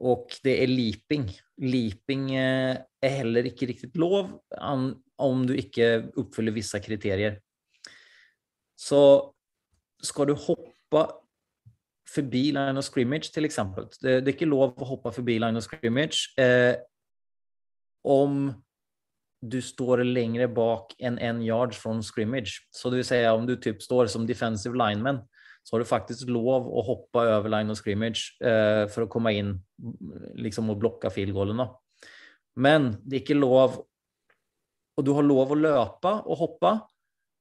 Og det er leaping. Leaping eh, er heller ikke riktig lov om du ikke oppfyller visse kriterier. Så skal du hoppe forbi line of scrimmage, til eksempel. Det er ikke lov å hoppe forbi line of scrimmage eh, om du står lenger bak enn en yard fra scrimmage. Så det vil si om du typ står som defensive lineman, så har du faktisk lov å hoppe over line of scrimmage eh, for å komme inn liksom og blokke field goalen. Men det er ikke lov Og du har lov å løpe og hoppe.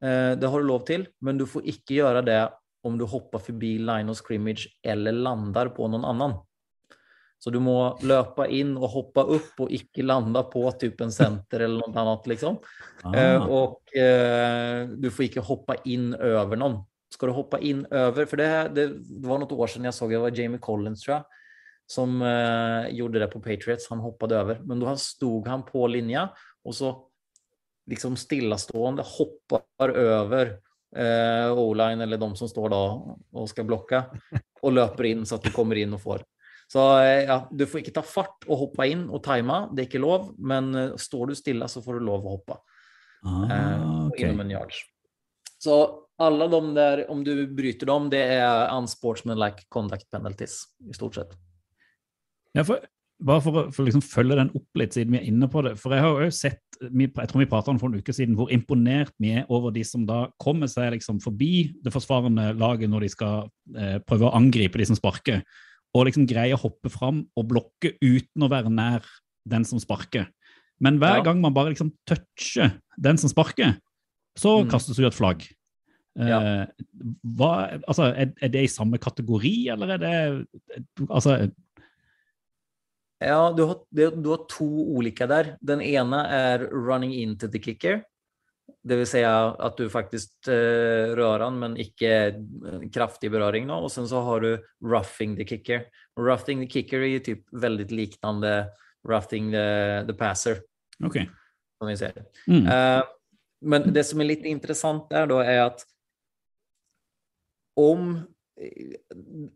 Eh, det har du lov til, men du får ikke gjøre det om du hopper forbi line of scrimmage eller lander på noen annen. Så du må løpe inn og hoppe opp og ikke lande på typen en center eller noe annet, liksom. Eh, Ah. og eh, du får ikke hoppe inn over noen. Skal du hoppe inn over For det, det, det var noen år siden jeg så det var Jamie Collins, tror jeg, som eh, gjorde det på Patriots. Han hoppet over. Men da stod han på linja, og så liksom stillastående hopper over eh, O-line eller de som står da og skal blokke, og løper inn så at du kommer inn og får. Så eh, ja, du får ikke ta fart og hoppe inn og time, det er ikke lov, men eh, står du stille så får du lov å hoppe. Ah, eh, ok. inom en yards. Så alle de der, om du bryter dem, det er unsportsmanlike conduct penalties i stort sett. Ja, for, bare for å for liksom følge den opp litt, siden vi er inne på det. For jeg har jo sett, jeg tror vi pratet om for en uke siden, hvor imponert vi er over de som da kommer seg liksom forbi det forsvarende laget når de skal eh, prøve å angripe de som sparker, og liksom greier å hoppe fram og blokke uten å være nær den som sparker. Men hver Ja. gang man bare liksom toucher den som sparker, så Mm. kastes det ut et flagg. Ja. Eh, hva, altså, er, er det i samme kategori, eller er det altså, Ja, du har, du har to ulike der. Den ene er running into the kicker. Det vil si at du faktisk eh, rører den, men ikke kraftig berøring. Nå. Og sen så har du roughing the kicker. Roughing the kicker er jo typ veldig liknande roughing the, the passer, Ok. som vi ser. Mm. Uh, men det som er litt interessant der da, er at om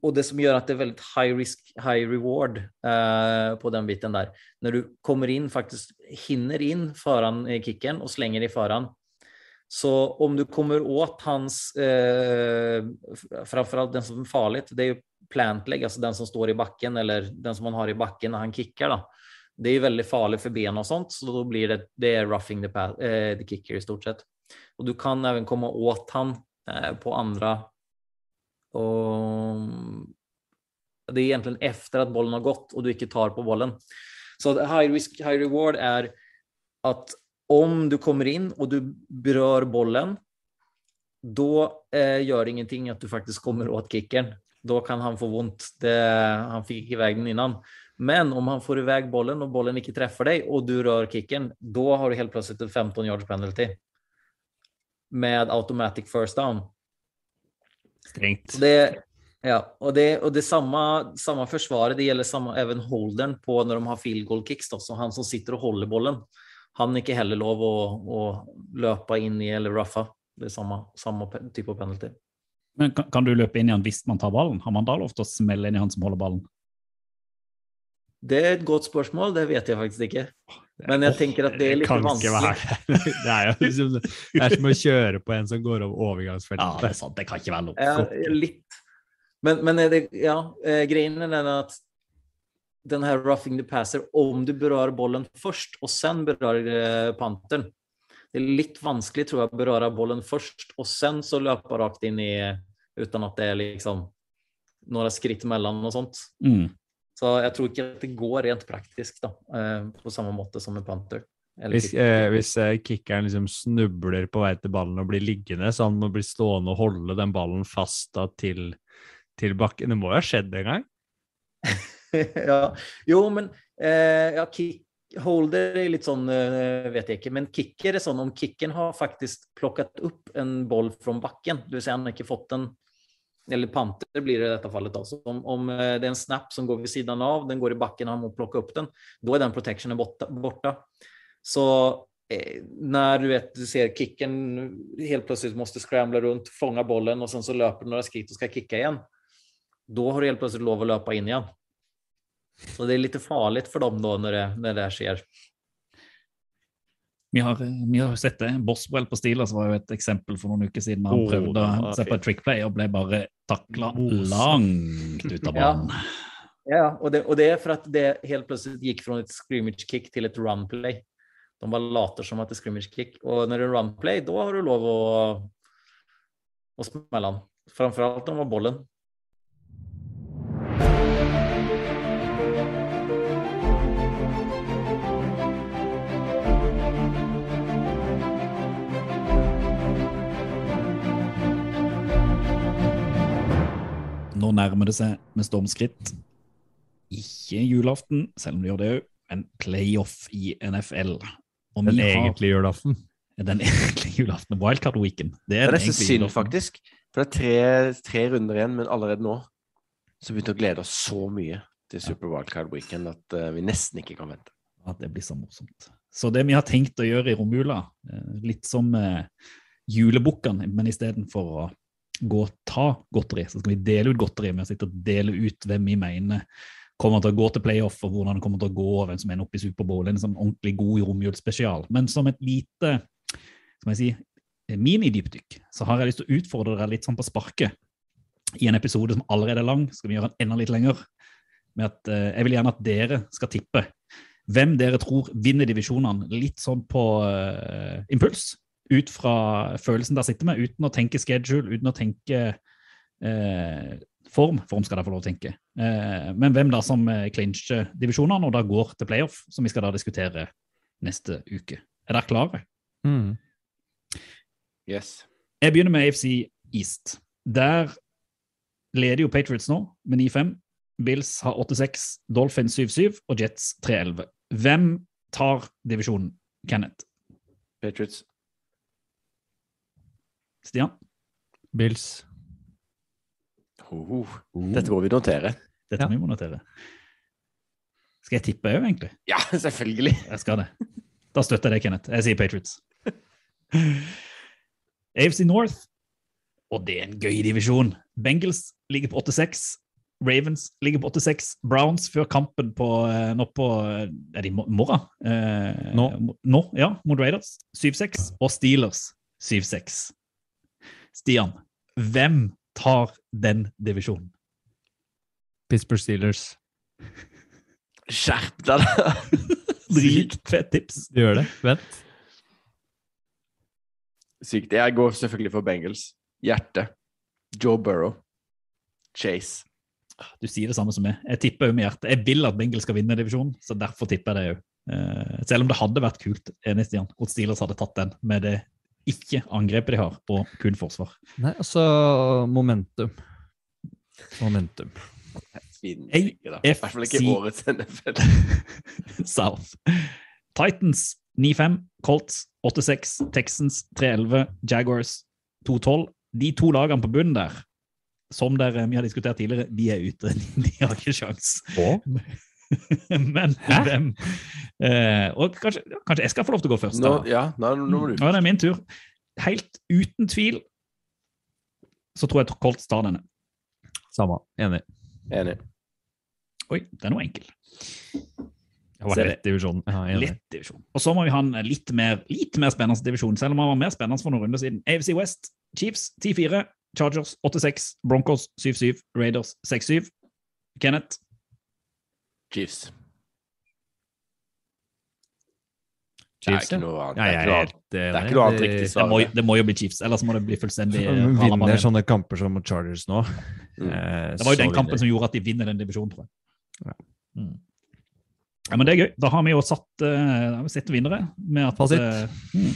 og det som gjør at det er veldig high risk, high reward uh, på den biten der. Når du kommer inn, faktisk hinner inn foran kicken og slenger i foran. Så om du kommer åt hans, eh, framförallt den som er farlig, det er jo plantleg, altså den som står i bakken, eller den som man har i bakken når han kicker. da. Det er jo veldig farlig for ben og sånt, så da blir det, det er roughing the, path, eh, the kicker i stort sett. Og du kan även komma åt han eh, på andra og det er egentlig efter at bollen har gått og du ikke tar på bollen. Så high risk, high reward er at om du kommer inn og du berør bollen då eh, gör det ingenting att du faktiskt kommer åt kicken. Då kan han få vondt. Det, han fick ikke iväg den innan. Men om han får iväg bollen och bollen inte träffar dig och du rör kicken, då har du helt plötsligt en 15 yards penalty. Med automatic first down. Strengt. Og det, ja, och det, och det är samma, samma försvar, det gäller samma, även holdern på när de har field goal kicks. Då, så han som sitter och håller bollen, han ikke heller lov å, å løpe inn i eller ruffa. Det er samme, samme type av penalty. Men kan, kan du løpe inn i han hvis man tar ballen? Har man da lov til å smelle inn i han som holder ballen? Det er et godt spørsmål, det vet jeg faktisk ikke. Men jeg tenker at det är Det kan ikke vanskligt. være Det er jo liksom, det er som å kjøre på en som går over Ja, det er sant. Det kan ikke være lov. Ja, litt. Men, men er det, ja, eh, er den att den här roughing the passer, om du berör bollen först och sen berör panteren. pantern. Det er litt vanskelig tror jeg, å berøre bollen først, og sen så løpe rakt inn i Uten at det er liksom noen skritt mellom og sånt. Mm. Så jeg tror ikke at det går rent praktisk då, eh, på samme måte som med panter. Eller Hvis, eh, hvis eh, kickeren liksom snubler på vei til ballen og blir liggende, så han må bli stående og holde den ballen fast da til, til bakken. Det må jo ha skjedd en gang? ja, jo, men eh, ja, kick, holder är lite sån, eh, vet jeg ikke. men kicker er sånn om kicken har faktisk plockat opp en boll fra det vill säga han har ikke fått den, eller panter blir det i dette fallet. Då. Så om, om eh, det er en snap som går vid sidan av, den går i backen och han må plocka opp den, då er den protectionen borta. Så eh, når du, vet, du ser kicken helt plutselig måtte scramble rundt, fånga bollen og sen så løper löper noen skritt og skal kicka igjen, da har du helt plutselig lov å løpe inn igen. Så det är lite farligt för dem då när det, när det skjer. Vi har, vi har sett det. Boswell på Steelers var jo et eksempel for noen uker siden. Han prøvde ja, å se på et trick play og ble bare takla langt ut av banen. Ja, og det, og, det er for at det helt plutselig gikk fra et scrimmage kick til et run play. De bare later som at det er scrimmage kick Og når det er run play da har du lov å, å smelle den. Framförallt om det var bollen. Nå nærmer det seg med stormskritt. Ikke julaften, selv om det gjør det òg, men playoff i NFL. Og Den egentlige julaften. den egentlige julaften, wildcard weekend. Det Det er, er nesten synd, julaften. faktisk. For det er tre, tre runder igjen, men allerede nå så begynte vi å glede oss så mye til Super Wildcard Weekend at uh, vi nesten ikke kan vente. at det blir så morsomt. Så det vi har tenkt å gjøre i romjula, eh, litt som uh, julebukkene, men istedenfor å gå og ta godteri, så skal vi dele ut godteri med å sitte og dele ut hvem vi mener kommer til å gå til playoff, og hvordan det kommer til å gå, og hvem som ender opp i Superbowl. En sånn ordentlig god romjulsspesial. Men som et lite skal jeg si, minidypdykk, så har jeg lyst til å utfordre dere litt sånn på sparket. I en episode som allerede er lang, skal vi gjøre den enda litt lenger. Med at eh, Jeg vil gjerne at dere skal tippe hvem dere tror vinner divisjonene, litt sånn på eh, impuls. Ut fra følelsen der sitter med, uten å tenke schedule, uten å tenke eh, form. Form skal de få lov å tenke. Eh, men hvem da som eh, clincher divisjonene, og da går til playoff, som vi skal da diskutere neste uke. Er dere klare? Mm. Yes. Jeg begynner med AFC East. Der leder jo Patriots nå med 9-5. Bills har 8-6, Dolphins 7-7 og Jets 3-11. Hvem tar divisjonen? Kenneth? Patriots. Stian? Bills. Oh, Dette må vi notere. Dette Ja. må vi notere. Skal jeg tippe òg, egentlig? Ja, selvfølgelig. Jeg skal det. Da støtter jeg deg, Kenneth. Jeg sier Patriots. AFC North, og det er en gøy divisjon. Bengals ligger på 8-6. Ravens ligger på 8-6. Browns før kampen på, eh, nå på eh, Er det i morgen? Eh, Nå. Nå, ja. Mot Raiders 7-6. Og Steelers 7-6. Stian, hvem tar den divisjonen? Pittsburgh Steelers. Skjerp deg, da! Dritfett tips. Du gjør det? Vent. Sykt. Jeg går selvfølgelig for Bengals. Hjerte. Joe Burrow. Chase. Du sier det samme som meg. Jeg tipper jo med hjertet. Jeg vil at Bengals skal vinne divisjonen, så derfor tipper jeg det òg. selv om det hadde vært kult, enig Stian, at Steelers hadde tatt den med det ikke angrepet de har, og kun forsvar. Nei, altså momentum. Momentum. Da. I hvert fall ikke årets NFL. South. Titans 9-5, Colts 8-6, Texans 3-11, Jaguars 2-12. De to lagene på bunnen der, som dere, vi har diskutert tidligere, de er ute. De har ikke sjans. Men hvem eh, Og kanskje, kanskje jeg skal få lov til å gå først? Nå, ja, nå, nå må du er det min tur. Helt uten tvil så tror jeg Colts tar denne. Samme. Enig. Enig. Oi, den var enkel. Det var er lett divisjon. Ja. Lett divisjon. Og så må vi ha en litt mer, litt mer spennende divisjon, selv om han var mer spennende for noen runder siden. AFC West, Chiefs 10-4, Chargers 8-6, Broncos 7-7, Raiders 6-7. Kenneth, Chiefs. Chiefs, det er ikke noe annet. Ja, det er ikke noe annet, det Det- riktig det svar. må, det må jo bli Chiefs, ellers må det bli fullstendig Vi Vinner sånne kamper som mot Chargers nå. Mm. eh, Det var jo den kampen vinner. som gjorde at de vinner den divisjonen, tror jeg. Ja. Mm. Ja, men det er gøy. Da har vi jo satt, uh, vi sett vinnere. Med at, Fasit. eh, mm.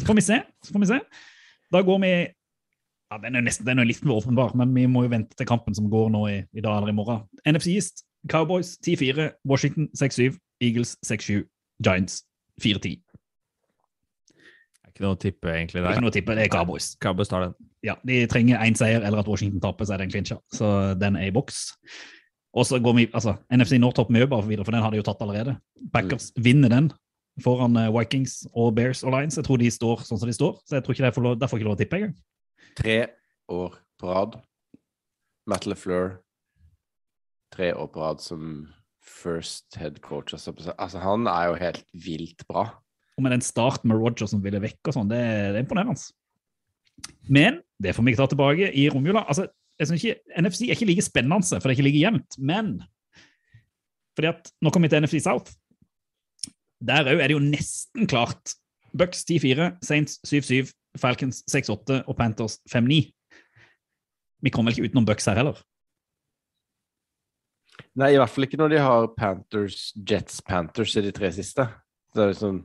Så får vi se. Så får vi se. Da går vi ja, Den er nesten den er litt mer åpenbar, men vi må jo vente til kampen som går nå i, i dag eller i morgen. NFC East, Cowboys 10-4, Washington 6-7, Eagles 6-7, Giants 4-10. Er ikke noe å tippe egentlig Ikke noe å tippe, det er Cowboys. Cowboys tar den. Ja, De trenger én seier eller at Washington taper, så er den clincha. Så den er i boks. Og så går vi, altså, NFC North topper vi bare videre, for den har de jo tatt allerede. Packers vinner den foran eh, Vikings og Bears og Lions. Jeg tror de står sånn som de står, så jeg tror ikke det får lov, der får ikke lov å tippe engang. Tre år på rad. Matt LeFleur. Tre år på rad som first head coach. Altså, altså, han er jo helt vilt bra. Og med den starten med Roger som ville vekk og sånn, det, det er imponerende. Men det får vi ikke ta tilbake i romjula. Altså, ikke, NFC er ikke like spennende, for det er ikke like jevnt. Men fordi at nå kommer vi til NFC South. Der òg er det jo nesten klart. Bucks 10-4, Saints 7-7, Falcons 6-8 og Panthers 5-9. Vi kommer vel ikke utenom Bucks her heller. Nei, i hvert fall ikke når de har Panthers, Jets, Panthers i de tre siste. Det er, liksom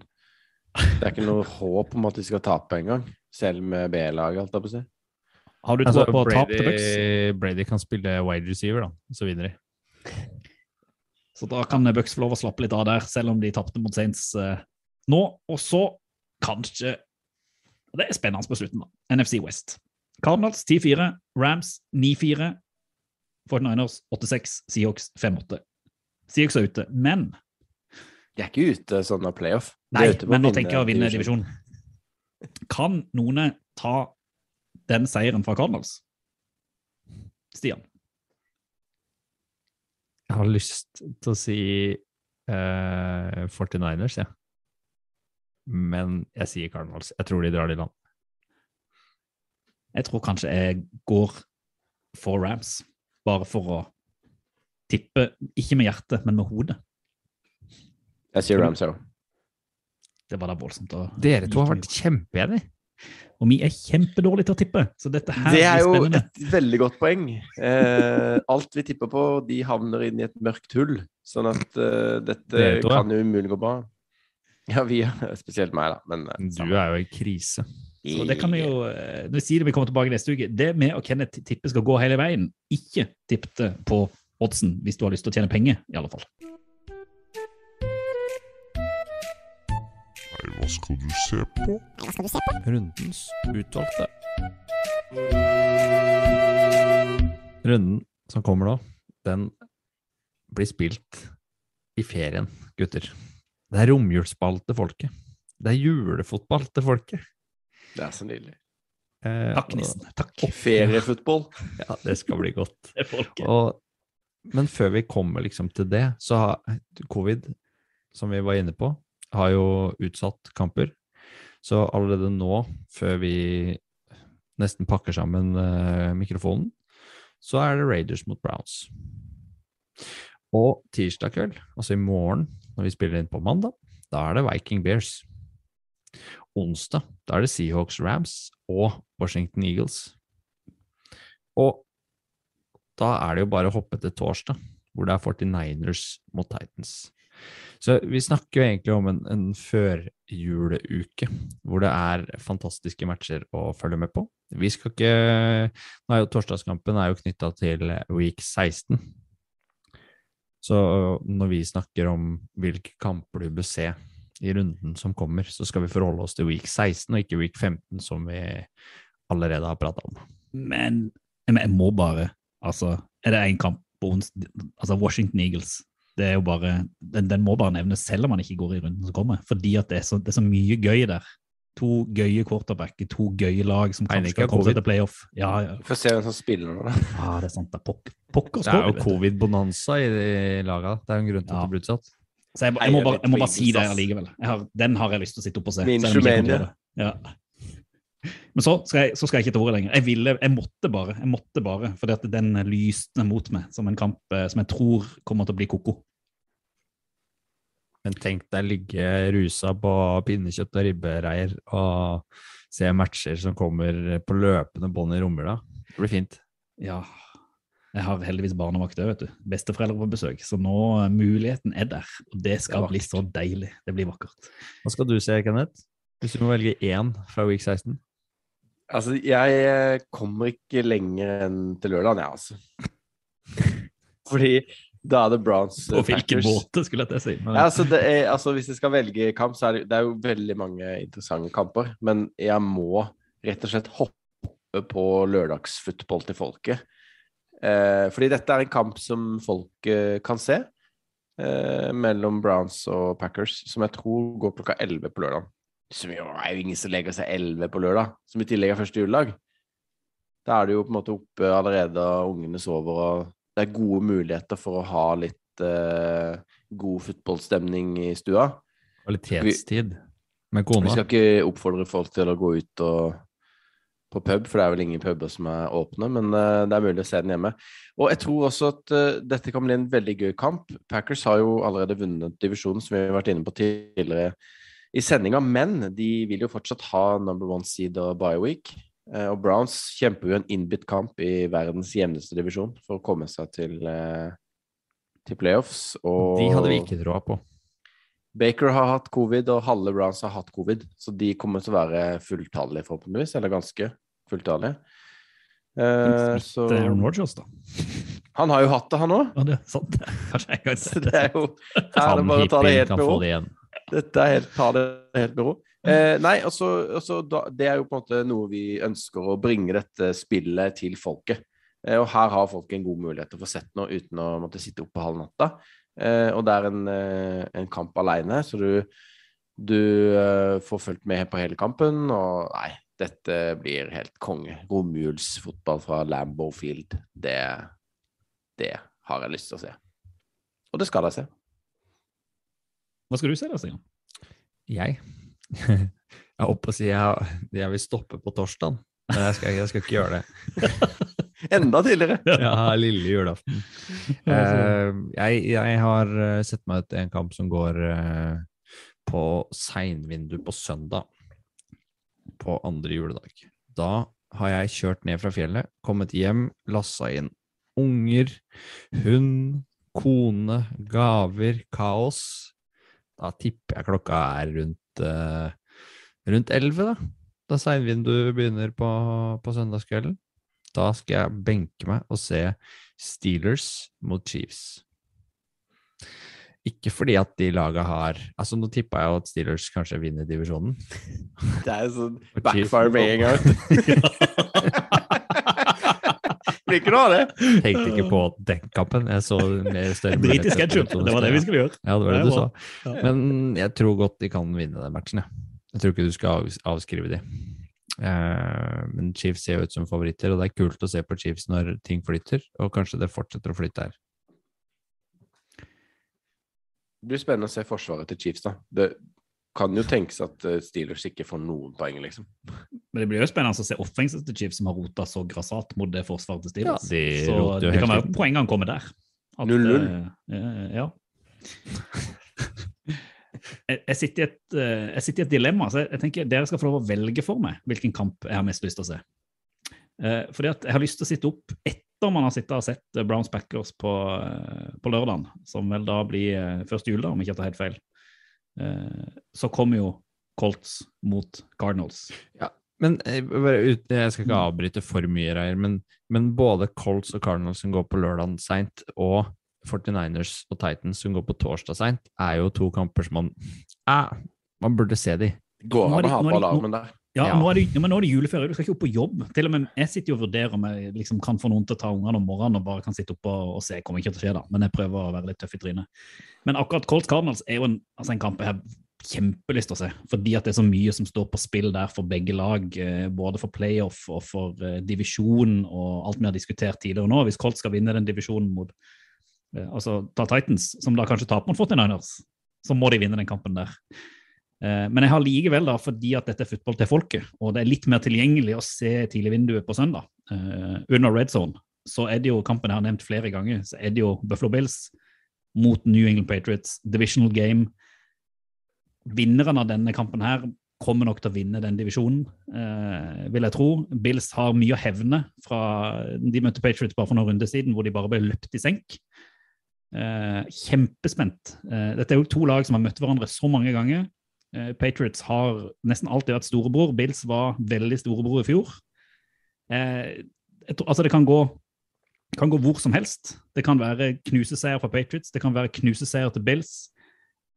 det er ikke noe håp om at de skal tape engang, selv med B-laget, alt jeg på å si. Har du Altså, tro på tap til Bucks? Brady, Brady kan spille wide receiver, da. Så vinner de. Så da kan Bucks få lov å slappe litt av der, selv om de tapte mot Saints eh, nå. Og så kanskje Det er spennende på slutten, da. NFC West. Cardinals 10-4, Rams 9-4, 49ers 8-6, Seahawks 5-8. Seahawks er ute, men De er ikke ute sånn av playoff. De Nei, men nå tenker jeg å vinne divisjonen. Kan noen ta den seieren fra Cardinals? Stian? Jeg har lyst til å si uh, 49ers, jeg. Men jeg sier Cardinals. Jeg tror de drar det i land. Jeg tror kanskje jeg går for Rams, bare for å tippe, ikke med hjertet, men med hodet. Jeg sier Ramso. Det var da voldsomt. å- Dere to har vært kjempeenige. Og vi er kjempedårlige til å tippe, så dette her Det er jo et veldig godt poeng. Eh, alt vi tipper på, de havner inn i et mørkt hull. Sånn at eh, dette det kan jo umulig gå bra. Ja, vi, spesielt meg, da. Men eh, Du er jo i krise. Så det kan vi jo, eh, når vi sier det vi kommer tilbake neste uke, det med å Kenneth tippe skal gå hele veien, ikke tippte på oddsen hvis du har lyst til å tjene penger, i alle fall. Nei, hva skal du se på? Hva skal du se på? Rundens utvalgte. Runden som kommer nå, den blir spilt i ferien, gutter. Det er romjulsball til folket. Det er julefotball til folket. Det er så nydelig. Eh, Takk, nissen. Takk. Feriefotball. Ja, det skal bli godt. Og, men før vi kommer liksom til det, så har covid, som vi var inne på, har jo utsatt kamper. Så allerede nå, før vi nesten pakker sammen eh, mikrofonen, så er det Raiders mot Browns. Og tirsdag kveld, altså i morgen, når vi spiller inn på mandag, da er det Viking Bears. Onsdag, da er det Seahawks Rams og Washington Eagles. Og da er det jo bare å hoppe til torsdag, hvor det er 49ers mot Titans. Så vi snakker jo egentlig om en, en førjuleuke, hvor det er fantastiske matcher å følge med på. Vi skal ikke Nå er jo torsdagskampen er jo knytta til week 16. Så når vi snakker om hvilke kamper du bør se i runden som kommer, så skal vi forholde oss til week 16 og ikke week 15, som vi allerede har prata om. Men men jeg må bare Altså, er det én kamp på onsdag Altså, Washington Eagles. Det er jo bare, den, den må bare nevnes, selv om man ikke går i runden som kommer. Fordi at det er så, det er så mye gøy der. To gøye quarterbacker, to gøye lag som kanskje skal komme seg til playoff. Ja, ja. Vi får se hvem som spiller nå, da. ja det er sant. Det er pok pokker Det er jo covid-bonanza i de laga. Det er jo en grunn til Ja. at det blir utsatt. Så jeg, jeg, må bare, jeg må bare si det allikevel. Har, den har jeg lyst til å sitte opp og se. Ja. Men så skal, jeg, så skal jeg ikke ta ordet lenger. Jeg ville, jeg måtte bare, jeg måtte bare, fordi at den lyste mot meg som en kamp eh, som jeg tror kommer til å bli koko. Men tenk deg ligge rusa på pinnekjøtt og ribbereier og se matcher som kommer på løpende bånd i romjula. Det blir fint. Ja, jeg har heldigvis barnevakt òg, vet du. Besteforeldre på besøk. Så nå eh, muligheten er der. Og det skal Det bli så deilig. Det blir vakkert. Hva skal du se, Kenneth? Hvis du må velge én fra week 16? Altså, jeg eh, kommer ikke lenger enn til lørdag, jeg, altså. Fordi da er det Browns eh, På hvilken måte, skulle jeg til å si. Men, Ja, altså, det er, altså, hvis jeg skal velge kamp, så er det, det er jo veldig mange interessante kamper. Men jeg må rett og slett hoppe på lørdagsfotball til folket. Eh, fordi dette er en kamp som folk eh, kan se. Eh, mellom Browns og Packers, som jeg tror går klokka 11 på lørdag. Som jo er jo ingen som legger seg 11 på lørdag, som i tillegg er første juledag. Da er det jo på en måte oppe allerede, og ungene sover, og det er gode muligheter for å ha litt eh, god fotballstemning i stua. Kvalitetstid med Vi skal ikke oppfordre folk til å gå ut og, på pub, for det er vel ingen puber som er åpne, men eh, det er mulig å se den hjemme. Og jeg tror også at eh, dette kan bli en veldig gøy kamp. Packers har jo allerede vunnet divisjonen, som vi har vært inne på tidligere i sendinga, men de vil jo fortsatt ha number one seed og bye week. Eh, og Browns kjemper jo en innbitt kamp i verdens jevneste divisjon for å komme seg til, til playoffs. Og De hadde vi ikke troa på. Baker har hatt covid, og halve Browns har hatt covid. Så de kommer til å være fulltallige, forhåpentligvis. Eller ganske fulltallige. Eh, så Det er Aaron Rodgers, da. Han har jo hatt det, han òg. Ja, det er sant. Kanskje jeg kan Så det er jo Her er det bare å ta det helt med ro. Dette er helt, ta det helt med ro. Eh, nei, altså, altså Det er jo på en måte noe vi ønsker å bringe dette spillet til folket. Eh, og her har folk en god mulighet til å få sett noe uten å måtte sitte oppe halv natta. Eh, og det er en, eh, en kamp aleine, så du, du eh, får fulgt med på hele kampen. Og nei, dette blir helt konge. Romjulsfotball fra Lambo Field. Det, det har jeg lyst til å se. Og det skal jeg se. Hva skal du se da, Stian? Jeg? Jeg er oppe og sier jeg, jeg vil stoppe på torsdag, men jeg skal, jeg skal ikke gjøre det. Enda tidligere. Ja, lille julaften. Uh, jeg, jeg har eh, sett meg ut en kamp som går uh, på seinvindu på søndag. På andre juledag. Da har jeg kjørt ned fra fjellet, kommet hjem, lassa inn unger, hund, kone, gaver, kaos. Da tipper jeg klokka er rundt uh, rundt 11, da. Da seinvinduet begynner på, på søndagskvelden. Da skal jeg benke meg og se Steelers mot Chiefs. Ikke fordi at de laga har Altså, nå tippa jeg jo at Steelers kanskje vinner divisjonen. Det er jo sånn backfire med en gang. Blir ikke noe av det. Tenkte ikke på den kampen. Jeg så mer større Drit i sketsjup. Det var det vi skulle gjøre. Ja, det var det du sa. Men jeg tror godt de kan vinne den matchen, jeg. Jeg tror ikke du skal avskrive de. Eh, men Chiefs ser jo ut som favoritter, og det er kult å se på Chiefs når ting flytter, og kanskje det fortsetter å flytte her. Det blir spennende å se forsvaret til Chiefs, da. Det kan jo tenkes at eh, Steelers ikke får noen poeng, liksom. Men det blir jo spennende å se offensive til Chiefs som har rota så grassat mot det forsvaret til Steelers. Ja, de så det kan være poengene kommer der. 0-0. eh, ja. Jeg, jeg, sitter i et, eh, jeg sitter i et dilemma, så jeg, tenker dere skal få lov å velge for meg hvilken kamp jeg har mest lyst til å se. Eh, fordi at jeg har lyst til å sitte opp etter man har sittet og sett eh, Browns Packers på, på lørdagen, som vel da blir første jul, da, om jeg ikke tar helt feil, eh, så kommer jo Colts mot Cardinals. Ja, Men jeg, jeg skal ikke avbryte for mye, Reier, men, men både Colts og Cardinals som går på lørdagen seint, og 49ers og Titans som går på torsdag seint, er jo to kamper som man eh, Man burde se de. Går an å ha på alarmen der. Ja, Ja. Nå, er det, men nå er det juleferie, du skal ikke opp på jobb. Til og med Jeg sitter jo og vurderer om jeg liksom kan få noen til å ta ungene om morgenen og bare kan sitte oppe og, og se. kommer ikke til å skje da, men jeg prøver å være litt tøff i trynet. Men akkurat Colts Cardinals er jo en, altså en kamp jeg har kjempelyst til å se. Fordi at det er så mye som står på spill der for begge lag. eh, Både for playoff og for eh, divisjon og alt vi har diskutert tidligere nå. Hvis Colts skal vinne den divisjonen mot altså ta Titans, som da kanskje taper mot 49ers, så må de vinne den kampen der. Eh, Men jeg har likevel, da, fordi at dette er fotball til folket, og det er litt mer tilgjengelig å se tidligvinduet på søndag, eh, under red zone, så er det jo kampen jeg har nevnt flere ganger, så er det jo Buffalo Bills mot New England Patriots, divisional game. Vinneren av denne kampen her kommer nok til å vinne den divisjonen, eh, vil jeg tro. Bills har mye å hevne fra De møtte Patriots bare for noen runder siden, hvor de bare ble løpt i senk. Eh, kjempespent. Eh, dette er jo to lag som har møtt hverandre så mange ganger. Eh, Patriots har nesten alltid vært storebror. Bills var veldig storebror i fjor. Tror, altså det kan gå, kan gå hvor som helst. Det kan være knuseseier for Patriots, det kan være knuseseier til Bills.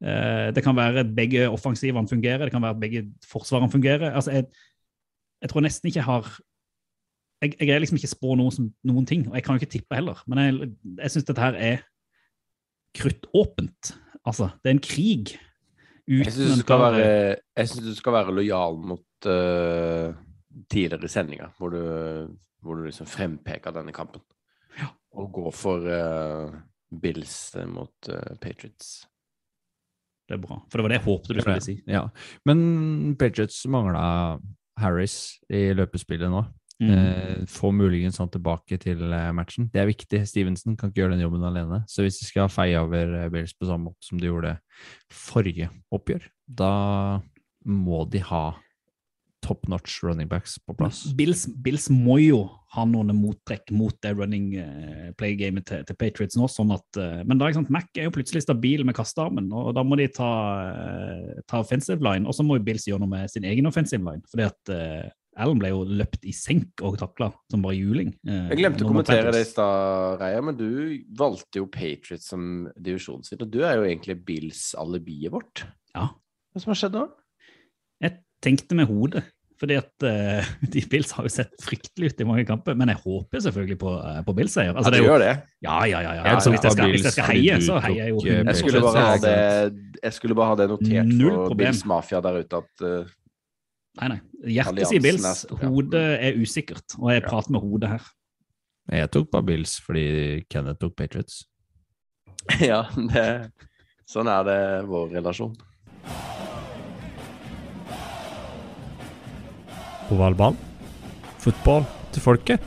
Det kan være begge offensivene fungerer, det kan være begge forsvarene fungerer. Altså jeg, jeg tror nesten ikke jeg har Jeg, jeg er liksom ikke spå noen, som, noen ting, og jeg kan jo ikke tippe heller. Men jeg, jeg syns dette her er kruttåpent. Altså, det er en krig. Jeg syns du, skal være- synes du skal være lojal mot uh, tidligere sendinger, hvor du, hvor du liksom frempeker denne kampen. Og går for uh, Bills mot uh, Patriots. Det er bra. For det var det jeg håpet du skulle si. Ja. Men Patriots mangla Harris i løpespillet nå. Mm. Eh, få muligens han tilbake til eh, matchen. Det er viktig. Stevenson kan ikke gjøre den jobben alene. Så hvis de skal feie over eh, Bills på samme måte som de gjorde forrige oppgjør, da må de ha top notch running backs på plass. Bills, Bills må jo ha noen mottrekk mot det running eh, play-gamet til, til Patriots nå. sånn at, Men da ikke sant, Mac er jo plutselig stabil med kastearmen, og da må de ta, ta offensive line. Og så må jo Bills gjøre noe med sin egen offensive line. fordi at Allen ble jo løpt i senk og takla som bare juling. eh, Jeg glemte å kommentere det i stad, Reia, men du valgte jo Patriots som divisjonsside. Og du er jo egentlig Bills alibiet vårt. Ja. Hva som har skjedd da? Jeg tenkte med hodet. Fordi at uh, de Bills har jo sett fryktelig ut i mange kamper, men jeg håper selvfølgelig på, uh, på Bills-seier. Ja, du gjør det? Ja, ja, ja. ja. Jeg Altså, hvis, jeg skal, hvis jeg skal heie, så heier jeg jo eh, 100%. Jeg skulle bare ha det, bare ha det notert for. Bills Mafia der ute at eh, Nei, nei. Hjertet sier Bills, er hodet er usikkert. Og jeg prater med hodet her. Jeg tok bare Bills fordi Kenneth tok Patriots. Ja, det, sånn er det vår relasjon. Ovalball. Fotball til folket.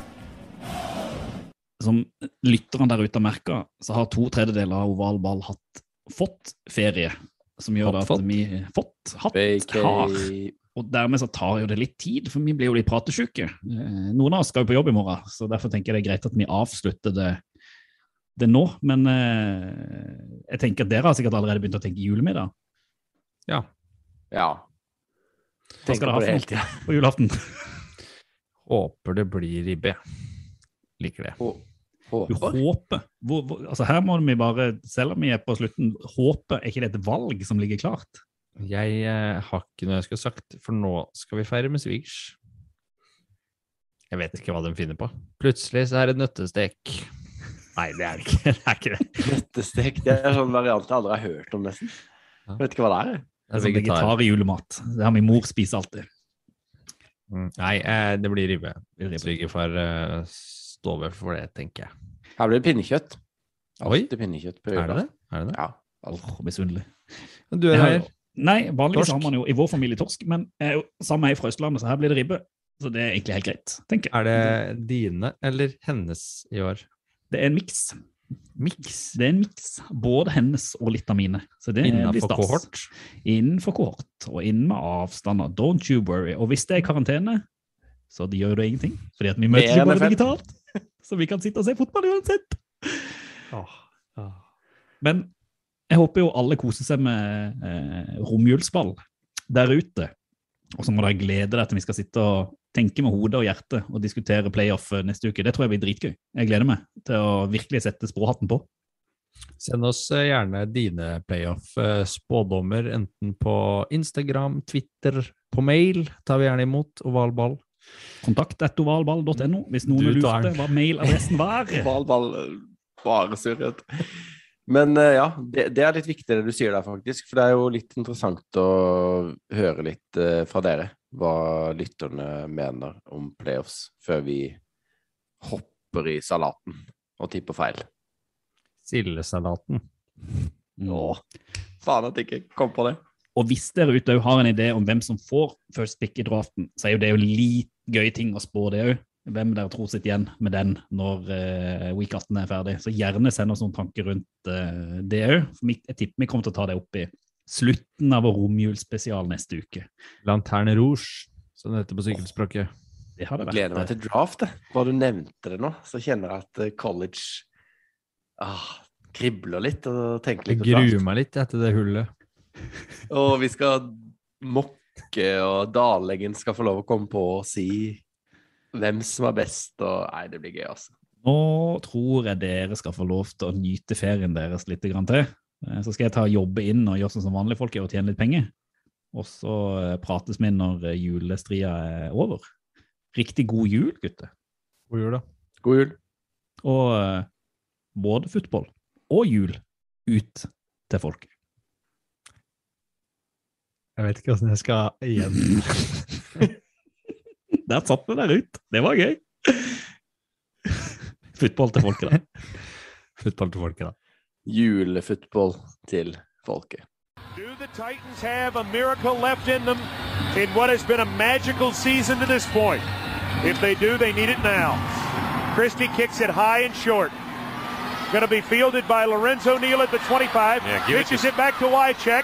Som lytterne der ute har merka, så har to tredjedeler av oval ball hatt fått ferie. Som gjør Hatt, at fått? vi Fått, hatt, BK har. Og dermed så tar jo det litt tid, for vi blir jo litt pratesjuke. Eh, Noen av oss skal jo på jobb i morgen, så derfor tenker jeg det er greit at vi avslutter det, det nå. Men eh, jeg tenker at dere har sikkert allerede begynt å tenke julemiddag Ja. Ja. Hva skal dere ha for noe på julaften? Håper det blir ribbe. Liker det. Du håper. Hvor, hvor, altså her må vi bare, selv om vi er på slutten, håpe er ikke det et valg som ligger klart? Jeg eh, har ikke noe jeg skulle sagt, for nå skal vi feire med svigers. Jeg vet ikke hva de finner på. Plutselig så er det nøttestek. Nei, det er ikke. Det er ikke det. Nøttestek det er sånn variant jeg aldri har hørt om, nesten. Jeg vet ikke hva det er. Det er sånn vegetar. Vegetarjulemat. Det har min mor spiser alltid. Mm, Nei, eh, det blir ribbe. Svigerfar eh, står vel for det, tenker jeg. Her blir det pinnekjøtt. Oi. Alltid pinnekjøtt på Er det det? Er det det? Ja. Oh, misunnelig. Du er Jeg har her. Jo- Nei, vanligvis Torsk. har man jo i vår familie torsk, men jeg er sammen med ei fra Østlandet, så her blir det ribbe. Så det er egentlig helt greit, tenker jeg. Er det dine eller hennes i år? Det er en miks. Miks? Det er en miks. Både hennes og litt av mine. Så det Innenfor kohort? Innenfor kohort, og innen med avstander. Don't you worry. Og hvis det er karantene, så det gjør det ingenting. Fordi at vi møtes ikke jo bare digitalt. Så vi kan sitte og se fotball uansett. Oh, oh. Men jeg håper jo alle koser seg med eh, romjulsball der ute. Og så må dere glede dere til vi skal sitte og tenke med hodet og hjertet og diskutere playoff eh, neste uke. Det tror jeg blir dritgøy. Jeg gleder meg til å virkelig sette språhatten på. Send oss eh, gjerne dine playoff-spådommer, enten på Instagram, Twitter, på mail tar vi gjerne imot. Ovalball. Kontakt ovalball.no hvis noen lurte hva mailadressen var. ovalball, bare surret. Men eh, ja, det, det er litt viktig det du sier der, faktisk. For det er jo litt interessant å høre litt eh, fra dere hva lytterne mener om playoffs, før vi hopper i salaten og tipper feil. Sildesalaten. Nå. faen at jeg ikke kom på det. Og hvis dere ute har en idé om hvem som får first pick i draften, så er jo det jo litt gøy ting å spå det òg. Hvem dere tror sitter igjen med den når eh, week 18 er ferdig. Så gjerne send oss noen tanker rundt eh, det òg. Jeg tipper vi kommer til å ta det opp i slutten av vår romjulsspesial neste uke. Lanterne Rouge, som det heter på sykkelspråket. Det hadde vært Gleder meg til draft. Det. Bare du nevnte det nå, så kjenner jeg at eh, college ah, kribler litt og tenker litt draft. gruer meg litt etter det hullet. Og vi skal mokke, og Dalengen skal få lov å komme på og si hvem som er best, og Nei, det blir gøy, altså. Nå tror jeg dere skal få lov til å nyte ferien deres litt til. Eh, Så skal jeg ta jobbe inn og gjøre sånn som vanlige folk gjør og tjene litt penger. Og så eh, prates vi når eh, julestria er over. Riktig god jul, gutter. God jul, da. God jul. Og både fotball og jul ut til folk. Jeg vet ikke åssen jeg skal igjen. Der satt vi der ut. Det var gøy. Fotball til folket, da. Fotball til folket, da. Julefotball til folket. Do the Titans have a miracle left in them in what has been a magical season to this point? If they do, they need it now. Christie kicks it high and short. Going to be fielded by Lorenzo Neal at the 25. Yeah, give it Pitches to- it, back to Wycheck.